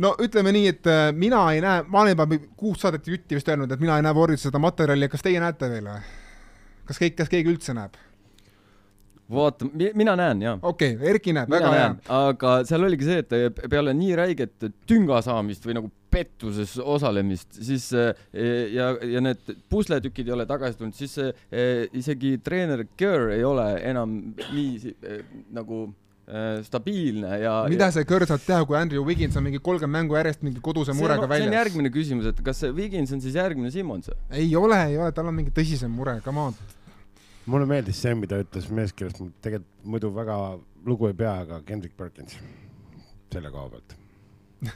Speaker 1: no ütleme nii, et äh, mina ei näe, ma olen juba kuus saadet jutti vist öelnud, et mina ei näe Warriorsi seda materjali, kas teie näete veel või? kas kõik, kas keegi üldse näeb?
Speaker 4: Vaata, mina näen ja.
Speaker 1: okei okay,, Erki näeb, väga hea.
Speaker 4: aga seal oligi see, et peale nii räiget tünga saamist või nagu pettuses osalemist, siis ja, ja need pusletükid ei ole tagasi tulnud, siis eh, isegi treener Kerr ei ole enam nii eh, nagu eh, stabiilne ja
Speaker 1: mida see Kerr saab teha, kui Andrew Wiggins on mingi kolmkümmend mängu järjest mingi koduse murega väljas?
Speaker 4: see on järgmine küsimus, et kas Wiggins on siis järgmine Simmons?
Speaker 1: ei ole, ei ole, tal on mingi tõsisem mure, come on
Speaker 3: mulle meeldis see, mida ütles mees, kellest ma tegelikult muidu väga lugu ei pea, aga Kendrick Perkins selle koha pealt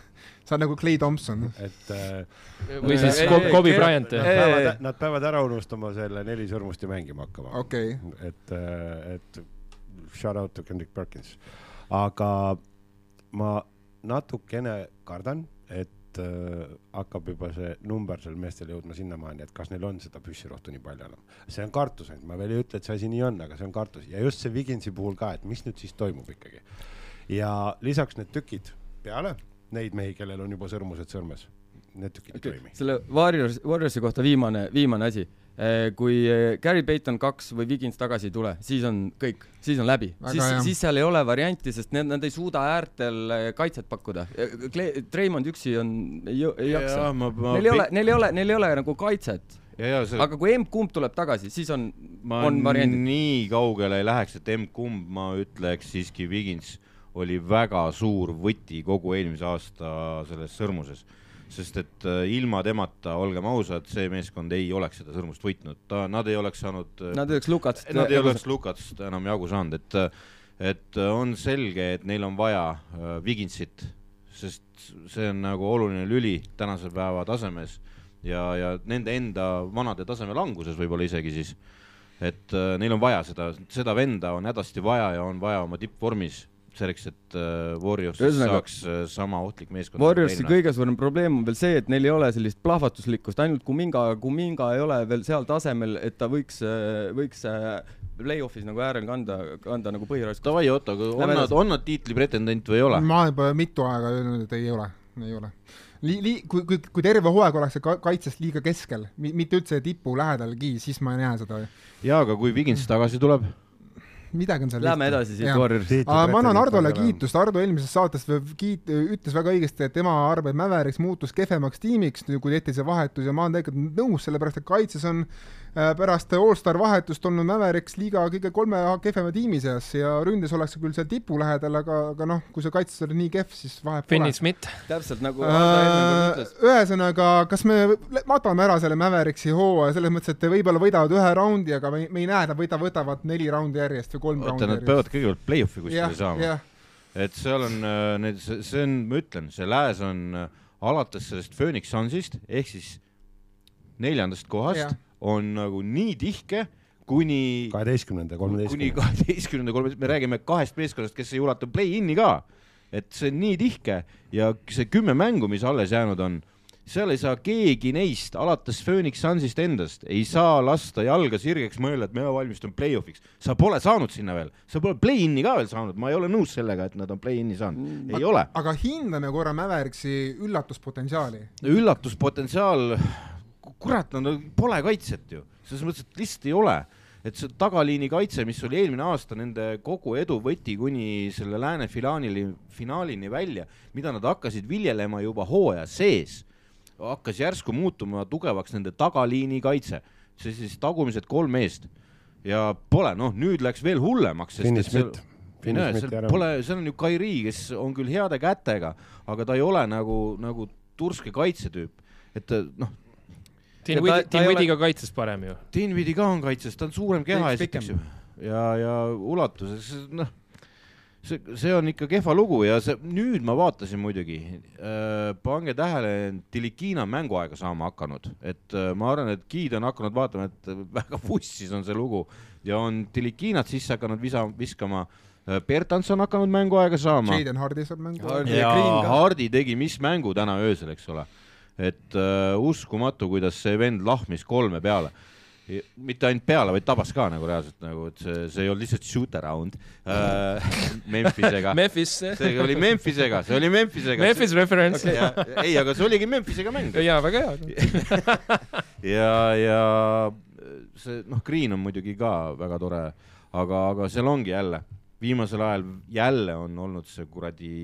Speaker 1: sa oled nagu Clay Thompson.
Speaker 3: et äh,
Speaker 5: või siis Kobe Bryant.
Speaker 3: Nad peavad ära unustama selle neli sõrmust ja mängima hakkama
Speaker 1: okay..
Speaker 3: et, äh, et shout out to Kendrick Perkins. aga ma natukene kardan, et et äh, hakkab juba see number seal meestel jõudma sinnamaani, et kas neil on seda püssirohtu nii palju enam. see on kartus ainult, ma veel ei ütle, et see asi nii on, aga see on kartus ja just see Viginsi puhul ka, et mis nüüd siis toimub ikkagi. ja lisaks need tükid peale neid mehi, kellel on juba sõrmused sõrmes, need tükid okay. ei toimi.
Speaker 4: selle Warriors, Warriorsi kohta viimane, viimane asi kui eh, Gary Payton kaks või Wigins tagasi ei tule, siis on kõik, siis on läbi, siis, siis seal ei ole varianti, sest need, nad ei suuda äärtel eh, kaitset pakkuda. Treimond üksi on, ei, ei jaksa. Neil ei ole, neil ei ole, neil ei ole nagu kaitset. See... aga kui emb-kumb tuleb tagasi, siis on, on variandid.
Speaker 2: nii kaugele ei läheks, et emb-kumb, ma ütleks siiski Wigins oli väga suur võti kogu eelmise aasta selles sõrmuses sest et äh, ilma temata, olgem ausad, see meeskond ei oleks seda sõrmust võitnud, ta, nad ei oleks saanud.
Speaker 4: Äh, nad ei oleks Lukatst.
Speaker 2: Nad ei oleks Lukatst enam jagu saanud, et, äh, et on selge, et neil on vaja Viginsit, sest see on nagu oluline lüli tänase päeva tasemes ja, ja nende enda vanade taseme languses võib-olla isegi siis. et neil on vaja seda, seda venda on hädasti vaja ja on vaja oma tippvormis selleks, et äh, Warriors Ühesõnaga, saaks äh, sama ohtlik meeskond.
Speaker 4: Warriorsi kõige suurem probleem on veel see, et neil ei ole sellist plahvatuslikkust, ainult Kuminga, Kuminga ei ole veel seal tasemel, et ta võiks, äh, võiks play-off'is nagu äärel kanda, kanda nagu põhiraskus.
Speaker 2: Davai, oota, aga on nad, on nad tiitli pretendent või ei ole?
Speaker 1: ma juba mitu aega öelnud, et ei ole, ei ole. Li-, li-, kui, kui, kui terve hooaeg ollakse ka kaitses liiga keskel, mitte üldse tipu lähedalgi, siis ma ei näe seda.
Speaker 2: jaa, aga kui Wigins tagasi tuleb
Speaker 1: midagi on seal.
Speaker 4: Lähme edasi siit Warriorist.
Speaker 1: ma annan Hardole kiitust, Hardo eelmises saates kiit-, ütles väga õigesti, et tema arvab, et Mäveriks muutus kehvemaks tiimiks, kui tehti see vahetus ja ma olen tegelikult nõus, sellepärast et kaitses on pärast allstar vahetust olnud Mäveriks liiga kõige kolme kehvema tiimi seas ja ründes ollakse küll seal tipu lähedal, aga, aga noh, kui see kaitses oli nii kehv, siis vahet
Speaker 5: pole. Finnit Schmidt.
Speaker 4: täpselt nagu
Speaker 1: äh, ühesõnaga, kas me matame ära selle Mäveriksi hooaja selles mõttes, et võib-olla võidavad ühe raundi, aga me, me ei näe, et nad võta, võtavad neli raundi järjest või kolm raundi
Speaker 2: järjest. Nad peavad kõigepealt play-off'i kuskile saama. et seal on äh, need, see on, ma ütlen, see lääs on alates sellest Phoenix Sunsist ehk siis neljandast kohast on nagu nii tihke kuni
Speaker 3: kaheteistkümnenda, kolmeteistkümnenda.
Speaker 2: kuni kaheteistkümnenda, kolmeteistkümnenda, me räägime kahest meeskonnast, kes ei ulatu play-in'i ka. et see on nii tihke ja see kümme mängu, mis alles jäänud on, seal ei saa keegi neist, alates Phoenix Sunsist endast, ei saa lasta jalga sirgeks mõelda, et me valmistume play-off'iks. sa pole saanud sinna veel, sa pole play-in'i ka veel saanud, ma ei ole nõus sellega, et nad on play-in'i saanud mm., ei aga, ole.
Speaker 1: aga hindame korra Mäveriksi üllatuspotentsiaali.
Speaker 2: üllatuspotentsiaal kurat, no pole kaitset ju, selles mõttes, et lihtsalt ei ole et see tagaliini kaitse, mis oli eelmine aasta nende kogu edu võti kuni selle lääne finaalini, finaalini välja, mida nad hakkasid viljelema juba hooaja sees, hakkas järsku muutuma tugevaks nende tagaliini kaitse, see siis tagumised kolm meest ja pole, noh, nüüd läks veel hullemaks.
Speaker 3: Finn's Smith.
Speaker 2: Pole, seal on ju Kairi, kes on küll heade kätega, aga ta ei ole nagu, nagu turske kaitsetüüp, et noh.
Speaker 5: Dinwiddie, ka kaitses parem ju.
Speaker 2: Dinwiddie ka on kaitses, ta on suurem keha esiteks ju ja, ja ulatuses, noh see, see on ikka kehva lugu ja see, nüüd ma vaatasin muidugi äh,, pange tähele, Tilikina mänguaega saama hakanud, et äh, ma arvan, et Giid on hakanud vaatama, et väga vussis on see lugu ja on Tilikinat sisse hakanud visa, viskama äh,. Bertans on hakanud mänguaega saama.
Speaker 1: Jaden Hardi saab mängu.
Speaker 2: ja Hardi tegi mis mängu täna öösel, eks ole. Et äh, uskumatu, kuidas see vend lahmis kolme peale. Mitte ainult peale, vaid tabas ka nagu reaalselt nagu, et see, see ei olnud lihtsalt shoot around äh, Memphisega.
Speaker 5: Memphis.
Speaker 2: see oli Memphisega, see oli Memphisega.
Speaker 5: Memphis reference.
Speaker 2: Okay.. ei, aga see oligi Memphisega mäng.
Speaker 5: jaa, väga hea.
Speaker 2: Ja, ja see noh, Green on muidugi ka väga tore, aga, aga seal ongi jälle, viimasel ajal jälle on olnud see kuradi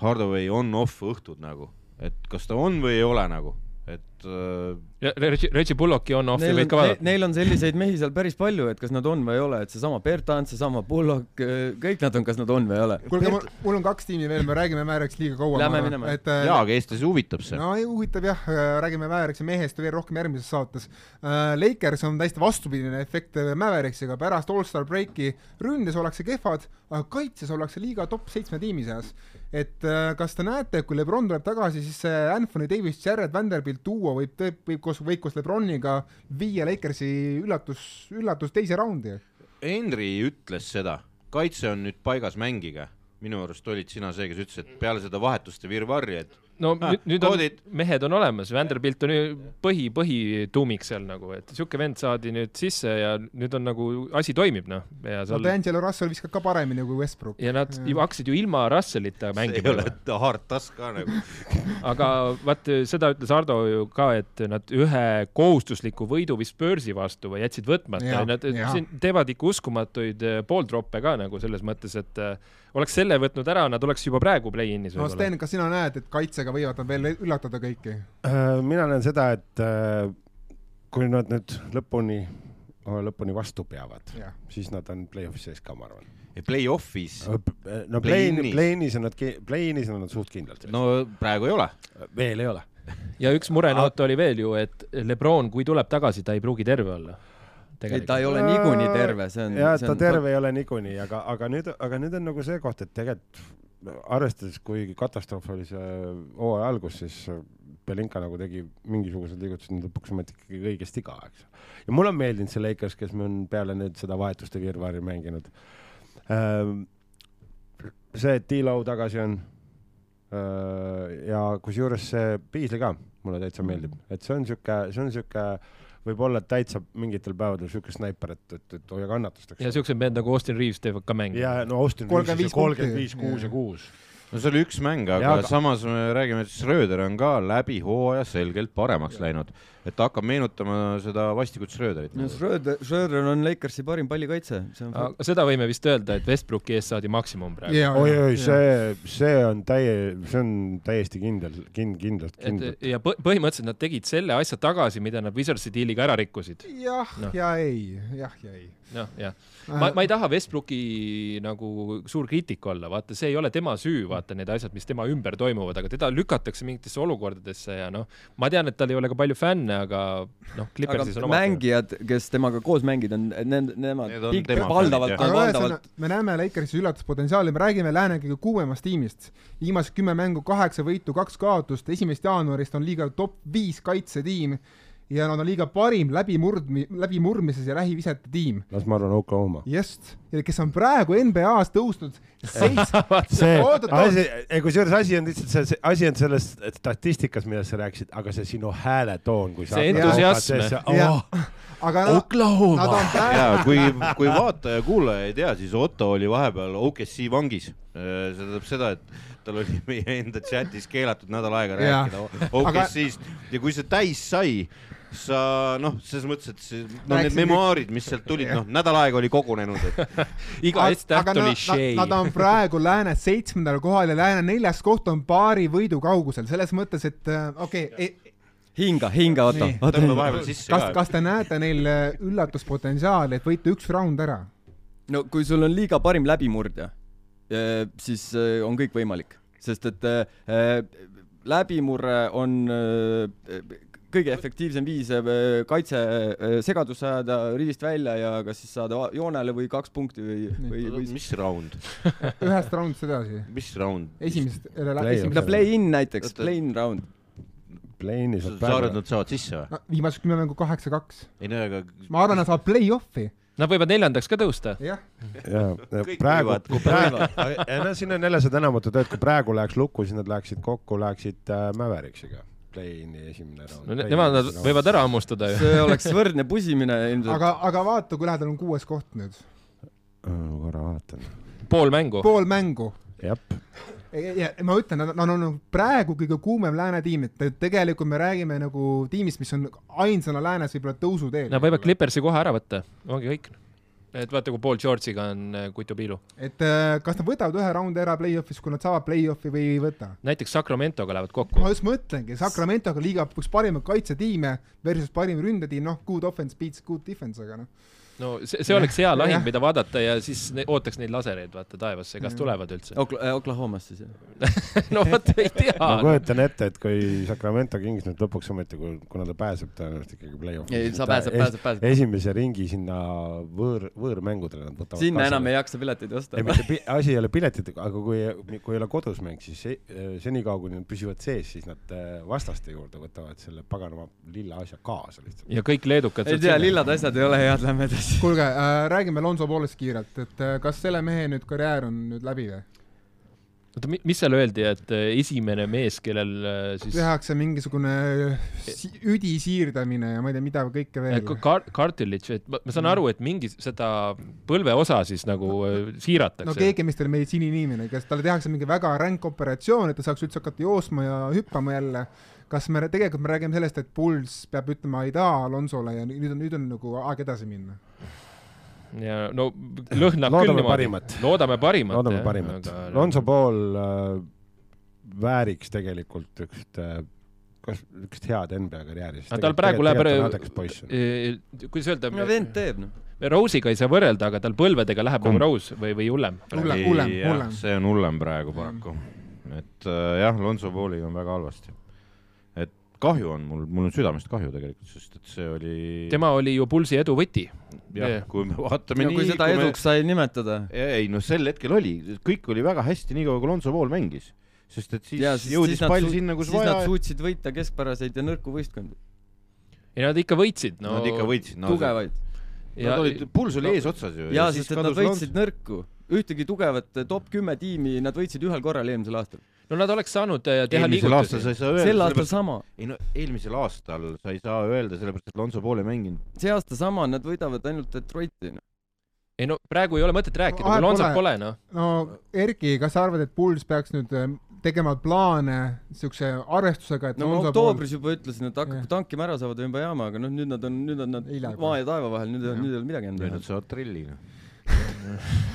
Speaker 2: Hardaway on-off õhtud nagu, et kas ta on või ei ole nagu et äh....
Speaker 5: ja Reggie, Reggie Bullocki on off'i võid ka vaadata.
Speaker 4: Neil on selliseid mehi seal päris palju, et kas nad on või ei ole, et seesama Bertans, seesama Bullock, äh, kõik nad on, kas nad on või ei ole.
Speaker 1: kuulge, mul, mul on kaks tiimi veel, me räägime Määreks liiga kaua.
Speaker 4: Lähme minema.
Speaker 1: et äh,
Speaker 2: jaa, aga eestlasi huvitab see.
Speaker 1: no huvitab jah, äh, räägime Määreks ja mehest veel rohkem järgmises saates uh,. Lakers on täiesti vastupidine efekt Määriksega, pärast allstar breaki ründes ollakse kehvad, aga kaitses ollakse liiga top seitsme tiimi seas et äh, kas te näete, kui Lebron tuleb tagasi, siis see Anthony Davis, Jared Vanderbilt duo võib, võib koos, võib koos Lebroniga viia Lakersi üllatus, üllatus teise raundi?
Speaker 2: Henry ütles seda, kaitse on nüüd paigas, mängige. minu arust olid sina see, kes ütles, et peale seda vahetuste virvarri, et
Speaker 5: no ah, nüüd, nüüd on, mehed on olemas, Vanderbilt on põhi, põhituumik seal nagu, et sihuke vend saadi nüüd sisse ja nüüd on nagu asi toimib noh.
Speaker 1: Seal... no D'Angelo Russell viskab ka paremini kui Westbrook.
Speaker 5: ja nad ja. hakkasid ju ilma Russellita mängima.
Speaker 2: see ei ole hard task ka nagu
Speaker 5: aga vaat seda ütles Ardo ju ka, et nad ühe kohustusliku võidu vist Spursi vastu või jätsid võtmata, nad siin teevad ikka uskumatuid eh, pooltroppe ka nagu selles mõttes, et eh, oleks selle võtnud ära, nad oleks juba praegu play-in'is.
Speaker 1: no Sten, kas sina näed, et kaitsega võivad nad veel üllatada kõiki?
Speaker 3: Äh, mina näen seda, et äh, kui nad nüüd lõpuni, lõpuni vastu peavad, siis nad on play-off'i sees ka, ma arvan
Speaker 2: Play-off'is.
Speaker 3: Äh, no play-in'is play on nad, play-in'is on nad suht kindlalt.
Speaker 2: no praegu ei ole.
Speaker 3: veel ei ole.
Speaker 5: ja üks murenoot oli veel ju, et Lebron, kui tuleb tagasi, ta ei pruugi terve olla
Speaker 4: ei, ta ei ole niikuinii terve, see on.
Speaker 3: jah, ta on... terve ei ole niikuinii, aga, aga nüüd, aga nüüd on nagu see koht, et tegelikult arvestades, kui katastroof oli see hooaja algus, siis Belinka nagu tegi mingisugused liigutused, nüüd lõpuks ometi ikkagi õigesti ka, eks. ja mulle on meeldinud see Lakers, kes on peale nüüd seda vahetuste virvarri mänginud. Ehm, see, et T-Low tagasi on ehm, ja kusjuures see Beasley ka mulle täitsa meeldib, et see on sihuke, see on sihuke võib-olla täitsa mingitel päevadel siuke snaiper, et, et, et hoia kannatust.
Speaker 5: ja siuksed mehed nagu Austin Reaves teevad ka mänge.
Speaker 3: ja no Austin Reaves kolmkümmend viis, kuus ja kuus
Speaker 2: no see oli üks mäng, aga ja, samas me räägime, et Schröder on ka läbi hooaja selgelt paremaks ja. läinud, et ta hakkab meenutama seda vastikut Schröderit.
Speaker 4: no Schröder, Schröder on Lakersi parim pallikaitse.
Speaker 5: seda võime vist öelda, et Westbrooki eest saadi maksimum praegu.
Speaker 3: oi, oi, see, see on täie, see on täiesti kindel, kind-, kindlalt, kindlalt.
Speaker 5: ja põhimõtteliselt nad tegid selle asja tagasi, mida nad Wizardsi diiliga ära rikkusid.
Speaker 1: jah no. ja ei, jah ja ei.
Speaker 5: noh, jah. ma, ma ei taha Westbrooki nagu suur kriitik olla, vaata, see ei ole tema süü, vaata need asjad, mis tema ümber toimuvad, aga teda lükatakse mingitesse olukordadesse ja noh, ma tean, et tal ei ole ka palju fänne, aga noh, Clippersis on
Speaker 4: mängijad, kes temaga koos mängid, on need, nemad
Speaker 2: need
Speaker 4: valdavalt, valdavalt.
Speaker 1: me näeme Lakersi üllatuspotentsiaali, me räägime lääne kõige kuumemast tiimist. viimased kümme mängu, kaheksa võitu, kaks kaotust, esimesest jaanuarist on liiga top viis kaitsetiim ja nad on liiga parim läbimurdmi-, läbimurdmises ja lähivisete tiim.
Speaker 3: las ma arvan Oklahoma.
Speaker 1: just, kes on praegu NBA-s tõusnud
Speaker 3: asi, kusjuures asi on lihtsalt see, see asi on selles statistikas, millest sa rääkisid, aga see sinu hääletoon, kui
Speaker 5: sa see entusiasm.
Speaker 1: Aga
Speaker 2: no, Oklahoma. Praegu... ja kui, kui vaataja-kuulaja ei tea, siis Otto oli vahepeal OKC vangis. see tähendab seda, et tal oli meie enda chatis keelatud nädal aega rääkida OKC-st ja kui see täis sai sa noh, selles mõttes, et see, no need memuaarid, mis sealt tulid, noh, nädal aega oli kogunenud, et
Speaker 5: iga S-täht oli shade.
Speaker 1: Nad on praegu läänes seitsmendal kohal ja lääne neljas koht on paari võidu kaugusel, selles mõttes, et äh, okei okay, e,
Speaker 4: hinga, hinga, Otto.
Speaker 2: tõmba vahepeal sisse
Speaker 1: kas, kas te näete neil äh, üllatuspotentsiaali, et võita üks round ära?
Speaker 4: no kui sul on liiga parim läbimurdja, siis on kõik võimalik, sest et läbimurre on kõige efektiivsem viis äh, kaitse äh, segadusse ajada rivist välja ja kas siis saada joonele või kaks punkti või, või, või
Speaker 2: mis round
Speaker 1: ühest roundist edasi.
Speaker 2: mis round?
Speaker 1: esimesest,
Speaker 4: no play-in näiteks, play-in round.
Speaker 3: Play-in'i
Speaker 2: saab saared nad saavad sisse või no,?
Speaker 1: viimased kümme mängu kaheksa-kaks.
Speaker 2: ei no aga
Speaker 1: ma arvan, nad saavad play-off'i
Speaker 5: Nad võivad neljandaks ka tõusta.
Speaker 1: jah.
Speaker 3: ja praegu, kui praegu, no siin on jälle see tänamatu töö, et kui praegu läheks lukku, siis nad läheksid kokku, läheksid äh, Mäveriksiga play-in'i esimene raund
Speaker 5: no,. Nemad nad võivad ära hammustada ju.
Speaker 4: see oleks võrdne pusimine ilmselt.
Speaker 1: aga, aga vaata, kui lähedal on kuues koht nüüd.
Speaker 3: korra vaatan.
Speaker 5: pool mängu.
Speaker 1: pool mängu.
Speaker 3: jah.
Speaker 1: ja ma ütlen, nad on, on praegu kõige kuumem lääne tiim, et tegelikult me räägime nagu tiimist, mis on ainsana läänes võib-olla tõusuteel.
Speaker 5: Nad võivad Clippersi kohe ära võtta, ongi kõik et vaata, kui Paul George'iga on äh, Kutu Piilu.
Speaker 1: et äh, kas nad võtavad ühe raundi ära play-off'is, kui nad saavad play-off'i või ei võta?
Speaker 5: näiteks Sacramentoga lähevad kokku.
Speaker 1: ma just mõtlengi, Sacramentoga liiga üks parimaid kaitsetiime versus parim ründetiim, noh, good offense beats good defense, aga noh
Speaker 5: no see, see oleks hea lahing, mida vaadata ja siis ne, ootaks neid lasereid vaata taevasse, kas tulevad üldse
Speaker 4: Okla? Äh, Oklahomas siis
Speaker 5: jah no vot ei tea.
Speaker 3: ma kujutan ette, et kui Sacramento Kings nüüd lõpuks ometi, kuna ta pääseb tõenäoliselt ikkagi play-off'i.
Speaker 4: ei, sa pääseb, pääseb, pääseb.
Speaker 3: esimese ringi sinna võõr, võõrmängudele nad võtavad.
Speaker 4: sinna enam ei jaksa pileteid osta.
Speaker 3: ei, mitte asi ei ole piletid, aga kui, kui ei ole kodus mäng, siis senikaua, kuni nad püsivad sees, siis nad äh, vastaste juurde võtavad selle paganama lilla asja kaasa lihtsalt.
Speaker 5: ja kõik leedukad.
Speaker 4: ei tea, lillad asjad ei ole head, lähme edasi
Speaker 1: kuulge äh,, räägime Lonzo poolest kiirelt, et äh, kas selle mehe nüüd karjäär on nüüd läbi või?
Speaker 5: oota, mis seal öeldi, et äh, esimene mees, kellel äh, siis
Speaker 1: tehakse mingisugune üdi siirdamine ja ma ei tea, mida kõike veel
Speaker 5: Kar. Cartilage, et ma, ma saan aru, et mingi seda põlveosa siis nagu siiratakse.
Speaker 1: no keegi meist oli meditsiiniinimene, kes talle tehakse mingi väga ränk operatsioon, et ta saaks üldse hakata joosma ja hüppama jälle kas me tegelikult me räägime sellest, et Puls peab ütlema aidaa Alonsole ja nüüd on, nüüd on nagu aeg edasi minna?
Speaker 5: Ja no lõhnab
Speaker 3: loodame
Speaker 5: küll niimoodi.
Speaker 3: parimat.
Speaker 5: loodame parimat.
Speaker 3: loodame parimat aga.... Lonzo Ball äh, vääriks tegelikult üht äh, kas niisugust head NBA karjääri.
Speaker 5: tal praegu läheb, kuidas öelda.
Speaker 4: no vend teeb noh.
Speaker 5: Rose'iga ei saa võrrelda, aga tal põlvedega läheb nagu Rose või, või hullem.
Speaker 1: hullem, hullem, hullem.
Speaker 2: see on hullem praegu paraku. et äh, jah, Lonzo Balliga on väga halvasti kahju on mul, mul on südamest kahju tegelikult, sest et see oli.
Speaker 5: tema oli ju Pulsi edu võti.
Speaker 2: jah, kui me vaatame
Speaker 4: ja nii. kui seda eduks me... sai nimetada.
Speaker 2: ei no sel hetkel oli, kõik oli väga hästi, niikaua kui Lonzo Pool mängis, sest et siis, ja, siis jõudis siis pall sinna, kus
Speaker 4: siis
Speaker 2: vaja.
Speaker 4: siis nad suutsid võita keskpäraseid ja nõrku võistkondi.
Speaker 5: ei nad ikka võitsid no,.
Speaker 2: Nad ikka võitsid no,.
Speaker 4: tugevaid.
Speaker 2: Nad olid, Puls oli no, eesotsas ju.
Speaker 4: jaa, sest et nad võitsid Lons... nõrku. ühtegi tugevat top kümme tiimi nad võitsid ühel korral eelmisel aastal
Speaker 5: no nad oleks saanud äh, teha
Speaker 2: eelmisel aastal sa ei saa öelda.
Speaker 4: sel aastal sama.
Speaker 2: ei no eelmisel aastal sa ei saa öelda, sellepärast et Lonzo Ball ei mänginud.
Speaker 4: see aasta sama, nad võidavad ainult Detroiti no..
Speaker 5: ei no praegu ei ole mõtet rääkida, kui Lonzot pole noh.
Speaker 1: no Erki, kas sa arvad, et Bulls peaks nüüd äh, tegema plaane siukse arvestusega, et
Speaker 4: no ma oktoobris juba ütlesin, et hakake tankima ära, saavad Wembayama, aga noh, nüüd nad on, nüüd on nad maa ja taeva vahel, nüüd, nüüd ei ole midagi
Speaker 2: enam teha. nüüd nad saavad trelli noh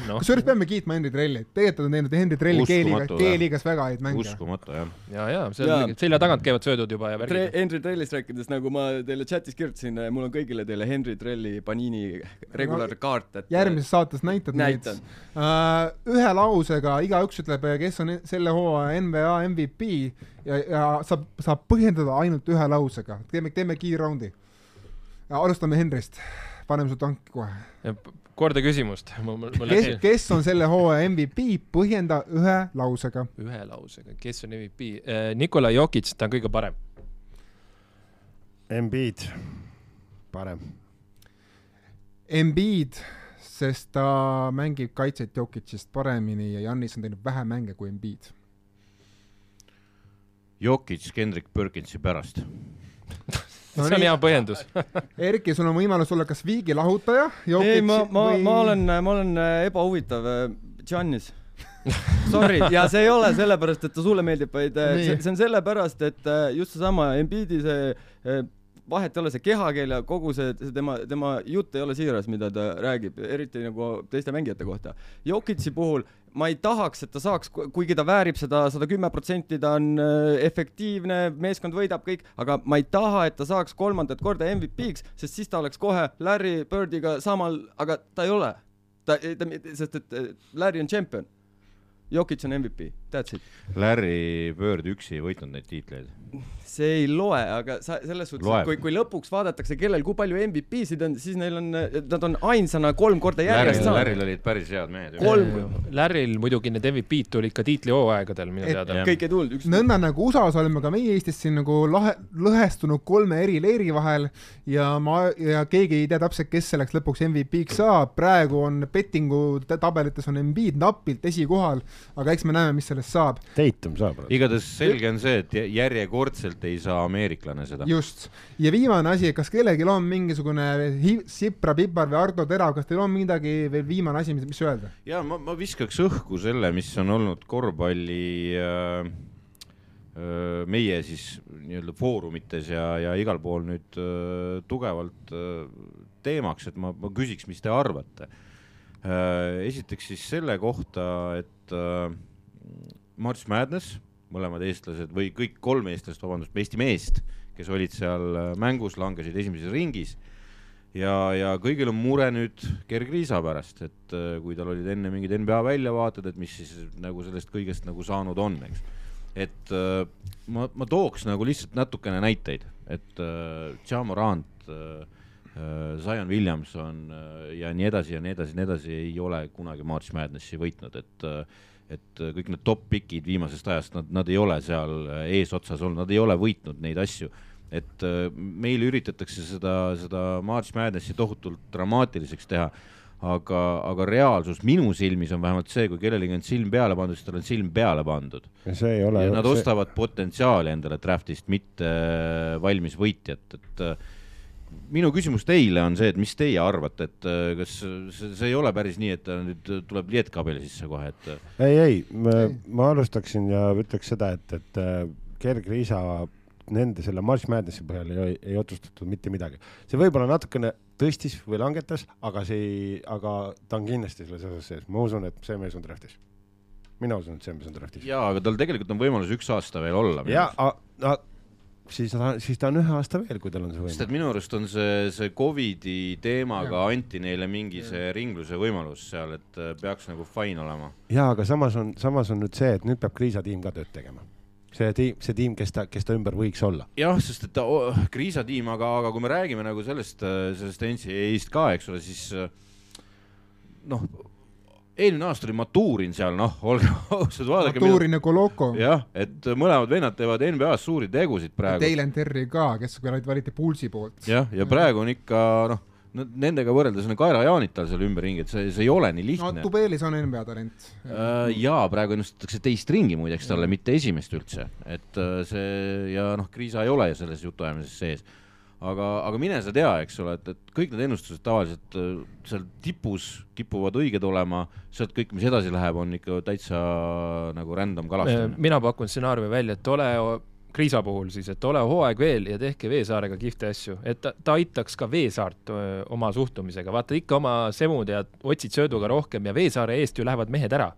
Speaker 1: no.. kusjuures peame kiitma Henry Trelli, tegelikult on teinud Henry Trelli G-liigas, väga häid mänge.
Speaker 2: uskumatu jah.
Speaker 5: ja, ja seal ja. selja tagant käivad söödud juba ja
Speaker 4: värgid Tre. Henry Trellist rääkides, nagu ma teile chatis kirjutasin, mul on kõigile teile Henry Trelli Panini regular no, kaart, et.
Speaker 1: järgmises saates näitad
Speaker 4: neid
Speaker 1: uh,. ühe lausega igaüks ütleb, kes on selle hooaja NBA MVP ja, ja saab, saab põhjendada ainult ühe lausega. teeme, teeme kiirraundi. alustame Henrist, paneme su tanki kohe
Speaker 5: korda küsimust.
Speaker 1: kes, kes on selle hooaja MVP, põhjenda ühe lausega.
Speaker 5: ühe lausega, kes on MVP? Äh, Nikola Jokic, ta on kõige parem.
Speaker 3: Embiid, parem.
Speaker 1: Embiid, sest ta mängib kaitset Jokicist paremini ja Jannis on teinud vähem mänge kui Embiid.
Speaker 2: Jokic Kendrick Perkinsi pärast
Speaker 5: no see on hea põhjendus.
Speaker 1: Erki, sul on võimalus olla kas viigi lahutaja.
Speaker 4: ei, ma, ma või..., ma olen, ma olen äh, ebahuvitav Giannis. Äh, Sorry, ja see ei ole sellepärast, et ta sulle meeldib, vaid äh, see, see on sellepärast, et just seesama Embiidi see vahet ei ole, see kehakeel ja kogu see, see tema, tema jutt ei ole siiras, mida ta räägib, eriti nagu teiste mängijate kohta. Jokitsi puhul ma ei tahaks, et ta saaks, kuigi ta väärib seda sada kümme protsenti, ta on äh, efektiivne, meeskond võidab kõik, aga ma ei taha, et ta saaks kolmandat korda MVP-ks, sest siis ta oleks kohe Larry Birdiga samal, aga ta ei ole. ta, ta, sest et äh, Larry on tšempion. Jokic on MVP, that's it.
Speaker 2: Larry Bird üksi ei võitnud neid tiitleid
Speaker 4: see ei loe, aga sa selles suhtes, kui, kui lõpuks vaadatakse, kellel kui palju MVP-sid on, siis neil on, nad on ainsana kolm korda järjest
Speaker 2: saanud. Larryl olid päris head mehed.
Speaker 5: kolm. Larryl muidugi need MVP-d tulid ka tiitlihooaegadel minu teada.
Speaker 4: kõik ei tulnud,
Speaker 1: nõnda nagu USA-s oleme ka meie Eestis siin nagu lahe, lõhestunud kolme eri leeri vahel ja ma, ja keegi ei tea täpselt, kes selleks lõpuks MVP-ks saab, praegu on bettingu tabelites on Embiid napilt esikohal, aga eks me näeme, mis sellest saab.
Speaker 3: Tatum saab.
Speaker 2: igatahes selge on see, et järjekordselt ei saa ameeriklane seda.
Speaker 1: just, ja viimane asi, kas kellelgi on mingisugune Sipra, Pipar või Ardo Terav, kas teil on midagi veel viimane asi, mis öelda?
Speaker 2: ja ma, ma viskaks õhku selle, mis on olnud korvpalli äh, äh, meie siis nii-öelda foorumites ja, ja igal pool nüüd äh, tugevalt äh, teemaks, et ma, ma küsiks, mis te arvate äh,. esiteks siis selle kohta, et äh, March Madness mõlemad eestlased või kõik kolm eestlast, vabandust, Eesti meest, kes olid seal äh, mängus, langesid esimeses ringis. ja, ja kõigil on mure nüüd kergriisa pärast, et äh, kui tal olid enne mingid NBA väljavaated, et mis siis nagu sellest kõigest nagu saanud on, eks. et äh, ma, ma tooks nagu lihtsalt natukene näiteid, et Ja Morant Zion Williamson ja nii edasi ja nii edasi ja nii edasi ei ole kunagi March Madnessi võitnud, et et äh, kõik need top pikid viimasest ajast, nad, nad ei ole seal äh, eesotsas olnud, nad ei ole võitnud neid asju. et äh, meil üritatakse seda, seda March Madnessi tohutult dramaatiliseks teha, aga, aga reaalsus minu silmis on vähemalt see, kui kellelegi on silm peale pandud, siis tal on silm peale pandud.
Speaker 3: see ei ole.
Speaker 2: ja nad see... ostavad potentsiaali endale draft'ist, mitte valmis võitjat, et minu küsimus teile on see, et mis teie arvate, et äh, kas see, see ei ole päris nii, et nüüd tuleb lietkabeli sisse kohe, et?
Speaker 3: Äh? ei, ei, ma alustaksin ja ütleks seda, et, et äh, kergriisa nende selle March Madnessi põhjal ei, ei otsustatud mitte midagi. see võib-olla natukene tõstis või langetas, aga see ei, aga ta on kindlasti selles osas sees, ma usun, et see mees on draft'is. mina usun, et see mees on draft'is.
Speaker 2: jaa, aga tal tegelikult on võimalus üks aasta veel olla.
Speaker 3: jaa, siis ta, siis ta on ühe aasta veel, kui tal on see võimalus.
Speaker 2: sest et minu arust on see, see Covidi teemaga ja. anti neile mingi see ringluse võimalus seal, et äh, peaks nagu fine olema.
Speaker 3: ja, aga samas on, samas on nüüd see, et nüüd peab Kriisa tiim ka tööd tegema. see tiim, see tiim, kes ta, kes ta ümber võiks olla.
Speaker 2: jah, sest et ta oh,, Kriisa tiim, aga, aga kui me räägime nagu sellest, äh, sellest NCAA-st ka, eks ole, siis äh, noh eelmine aasta oli Maturin seal, noh, olgem ausad, vaadake.
Speaker 1: Maturin ja Koloko.
Speaker 2: jah, et mõlemad vennad teevad NBA-s suuri tegusid praegu.
Speaker 1: Dalen Terry ka, kes valiti Pulsi poolt.
Speaker 2: jah, ja praegu on ikka noh, nendega võrreldes on kaerajaanid tal seal ümberringi, et see, see ei ole nii lihtne.
Speaker 1: no Tubelis on NBA talent
Speaker 2: äh,. jaa, praegu ennustatakse teist ringi muideks talle, mitte esimest üldse, et äh, see ja noh, Kriisa ei ole selles jutuajamises sees aga, aga mine sa tea, eks ole, et, et kõik need ennustused tavaliselt äh, seal tipus kipuvad õiged olema, sealt kõik, mis edasi läheb, on ikka täitsa nagu random kalastamine.
Speaker 5: mina pakun stsenaariumi välja, et ole Kriisa puhul siis, et ole hooaeg veel ja tehke Veesaarega kihvte asju, et ta, ta aitaks ka Veesaart öö, oma suhtumisega, vaata ikka oma semud ja otsid sööduga rohkem ja Veesaare eest ju lähevad mehed ära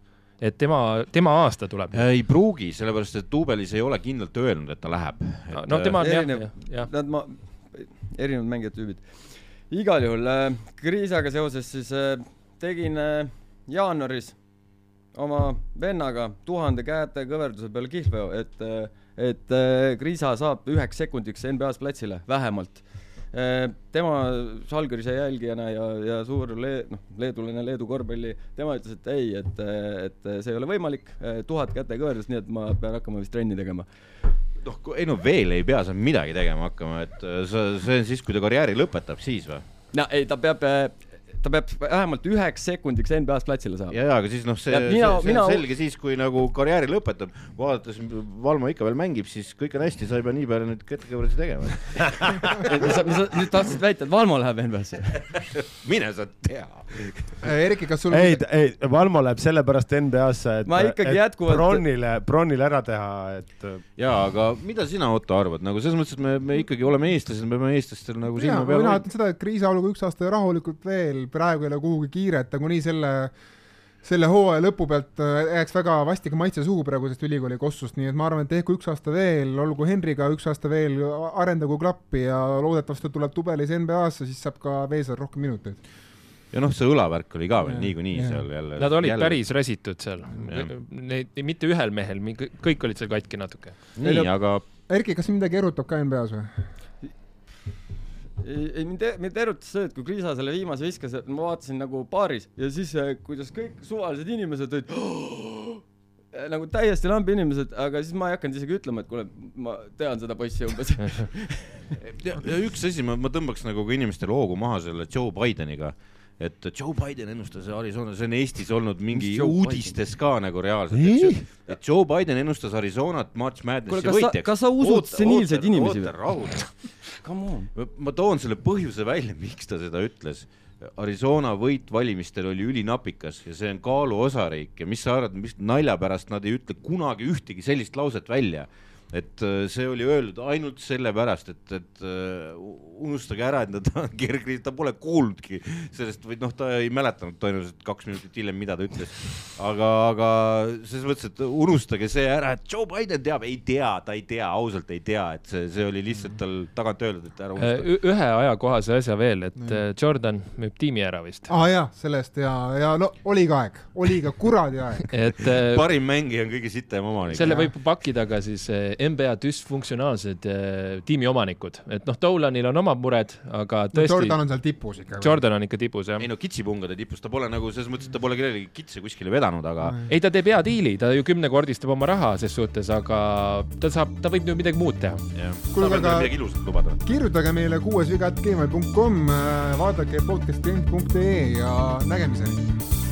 Speaker 5: et tema, tema aasta tuleb.
Speaker 2: ei pruugi, sellepärast et Duubelis ei ole kindlalt öelnud, et ta läheb.
Speaker 5: no tema on jah, jah, jah.
Speaker 4: Nad, ma, erinevad mängijate tüübid. igal juhul äh, Kriisaga seoses siis äh, tegin äh, jaanuaris oma vennaga tuhande käete kõverduse peal kihlveo, et, et Kriisa saab üheks sekundiks NBA-s platsile, vähemalt äh,. tema Žalgirise jälgijana ja, ja suur le-, noh, leedulane Leedu korvpalli, tema ütles, et ei, et, et see ei ole võimalik, tuhat käte kõverdust, nii et ma pean hakkama vist trenni tegema
Speaker 2: noh, ei no veel ei pea sa midagi tegema hakkama, et äh, sa, see on siis, kui ta karjääri lõpetab, siis või?
Speaker 4: no ei, ta peab, äh, ta peab vähemalt üheks sekundiks NBA-s platsile saama.
Speaker 2: ja, ja aga siis noh, see, see, see
Speaker 4: mina...
Speaker 2: on selge siis, kui nagu karjääri lõpetab, vaadates Valmo ikka veel mängib, siis kõik on hästi, sa ei pea nii palju nüüd ketakõverdusi tegema.
Speaker 4: Sa, sa nüüd tahtsid väita, et Valmo läheb NBA-sse
Speaker 2: mine sa tea.
Speaker 1: Erki, kas sul
Speaker 3: ei, ei, Valmo läheb sellepärast NBA-sse, et,
Speaker 4: ma ikkagi
Speaker 3: et
Speaker 4: jätkuvalt
Speaker 3: Bronnile, Bronnile ära teha, et
Speaker 2: jaa, aga mida sina, Otto, arvad, nagu selles mõttes, et me, me ikkagi oleme eestlased, me peame eestlastel nagu
Speaker 1: silma peal mina ütlen seda, et kriisioluga üks aasta rahulikult veel, praegu ei ole kuhugi kiiret, nagunii selle selle hooaja lõpu pealt äh, jääks väga vastika maitse suhu praegusest ülikooli kossust, nii et ma arvan, et tehku üks aasta veel, olgu Henriga üks aasta veel, arendagu klappi ja loodetavasti tuleb Tubelis NBA-sse, siis saab ka Veesar rohkem minuteid
Speaker 2: ja noh, see õlavärk oli ka veel niikuinii seal jälle.
Speaker 5: Nad olid jälle. päris räsitud seal. Neid, mitte ühel mehel, kõik olid seal katki natuke.
Speaker 2: nii, aga.
Speaker 1: Erki, kas midagi erutab ka NBA-s või?
Speaker 4: Ei, ei mind, mind erutas see, et kui Kriisa selle viimase viskas, et ma vaatasin nagu baaris ja siis kuidas kõik suvalised inimesed olid nagu täiesti lambi inimesed, aga siis ma ei hakanud isegi ütlema, et kuule, ma tean seda poissi umbes.
Speaker 2: Ja, ja üks asi, ma, ma tõmbaks nagu ka inimestele hoogu maha selle Joe Bideniga et Joe Biden ennustas Arizona, see on Eestis olnud mingi uudistes Biden? ka nagu reaalselt, et Joe Biden ennustas Arizonat March Madnessi võitjaks.
Speaker 4: kas sa usud seniilseid inimesi
Speaker 2: või? rahuda ma toon selle põhjuse välja, miks ta seda ütles. Arizona võit valimistel oli ülinapikas ja see on kaaluosariik ja mis sa arvad, mis nalja pärast nad ei ütle kunagi ühtegi sellist lauset välja et äh, see oli öeldud ainult sellepärast, et, et uh, unustage ära, et ta on kergkriis, ta pole kuulnudki sellest või noh, ta ei mäletanud tõenäoliselt kaks minutit hiljem, mida ta ütles. aga, aga selles mõttes, et unustage see ära, et Joe Biden teab, ei tea, ta ei tea, ausalt ei tea, et see, see oli lihtsalt tal tagant öeldud, et ära
Speaker 5: unustage. ühe ajakohase asja veel, et mm. Jordan müüb tiimi ära vist.
Speaker 1: aa ah, jaa, sellest ja, ja no oli ka aeg, oli ka kuradi aeg
Speaker 2: et parim mängija on kõige sitem omanik.
Speaker 5: selle võib pakkida ka siis NBA düsfunktsionaalsed äh, tiimiomanikud, et noh, Dolanil on omad mured, aga tõesti no,.
Speaker 1: Jordan on seal tipus ikka.
Speaker 5: Jordan on ikka tipus, jah.
Speaker 2: ei no kitsipungade tipus, ta pole nagu selles mõttes, et ta pole kellelegi kitse kuskile vedanud, aga.
Speaker 5: ei, ta teeb hea diili, ta ju kümnekordistab oma raha ses suhtes, aga ta saab, ta võib ju midagi muud teha.
Speaker 2: kuule, aga
Speaker 1: kirjutage meile kuuesviga.gmail.com, vaadake podcasttrend.ee ja nägemiseni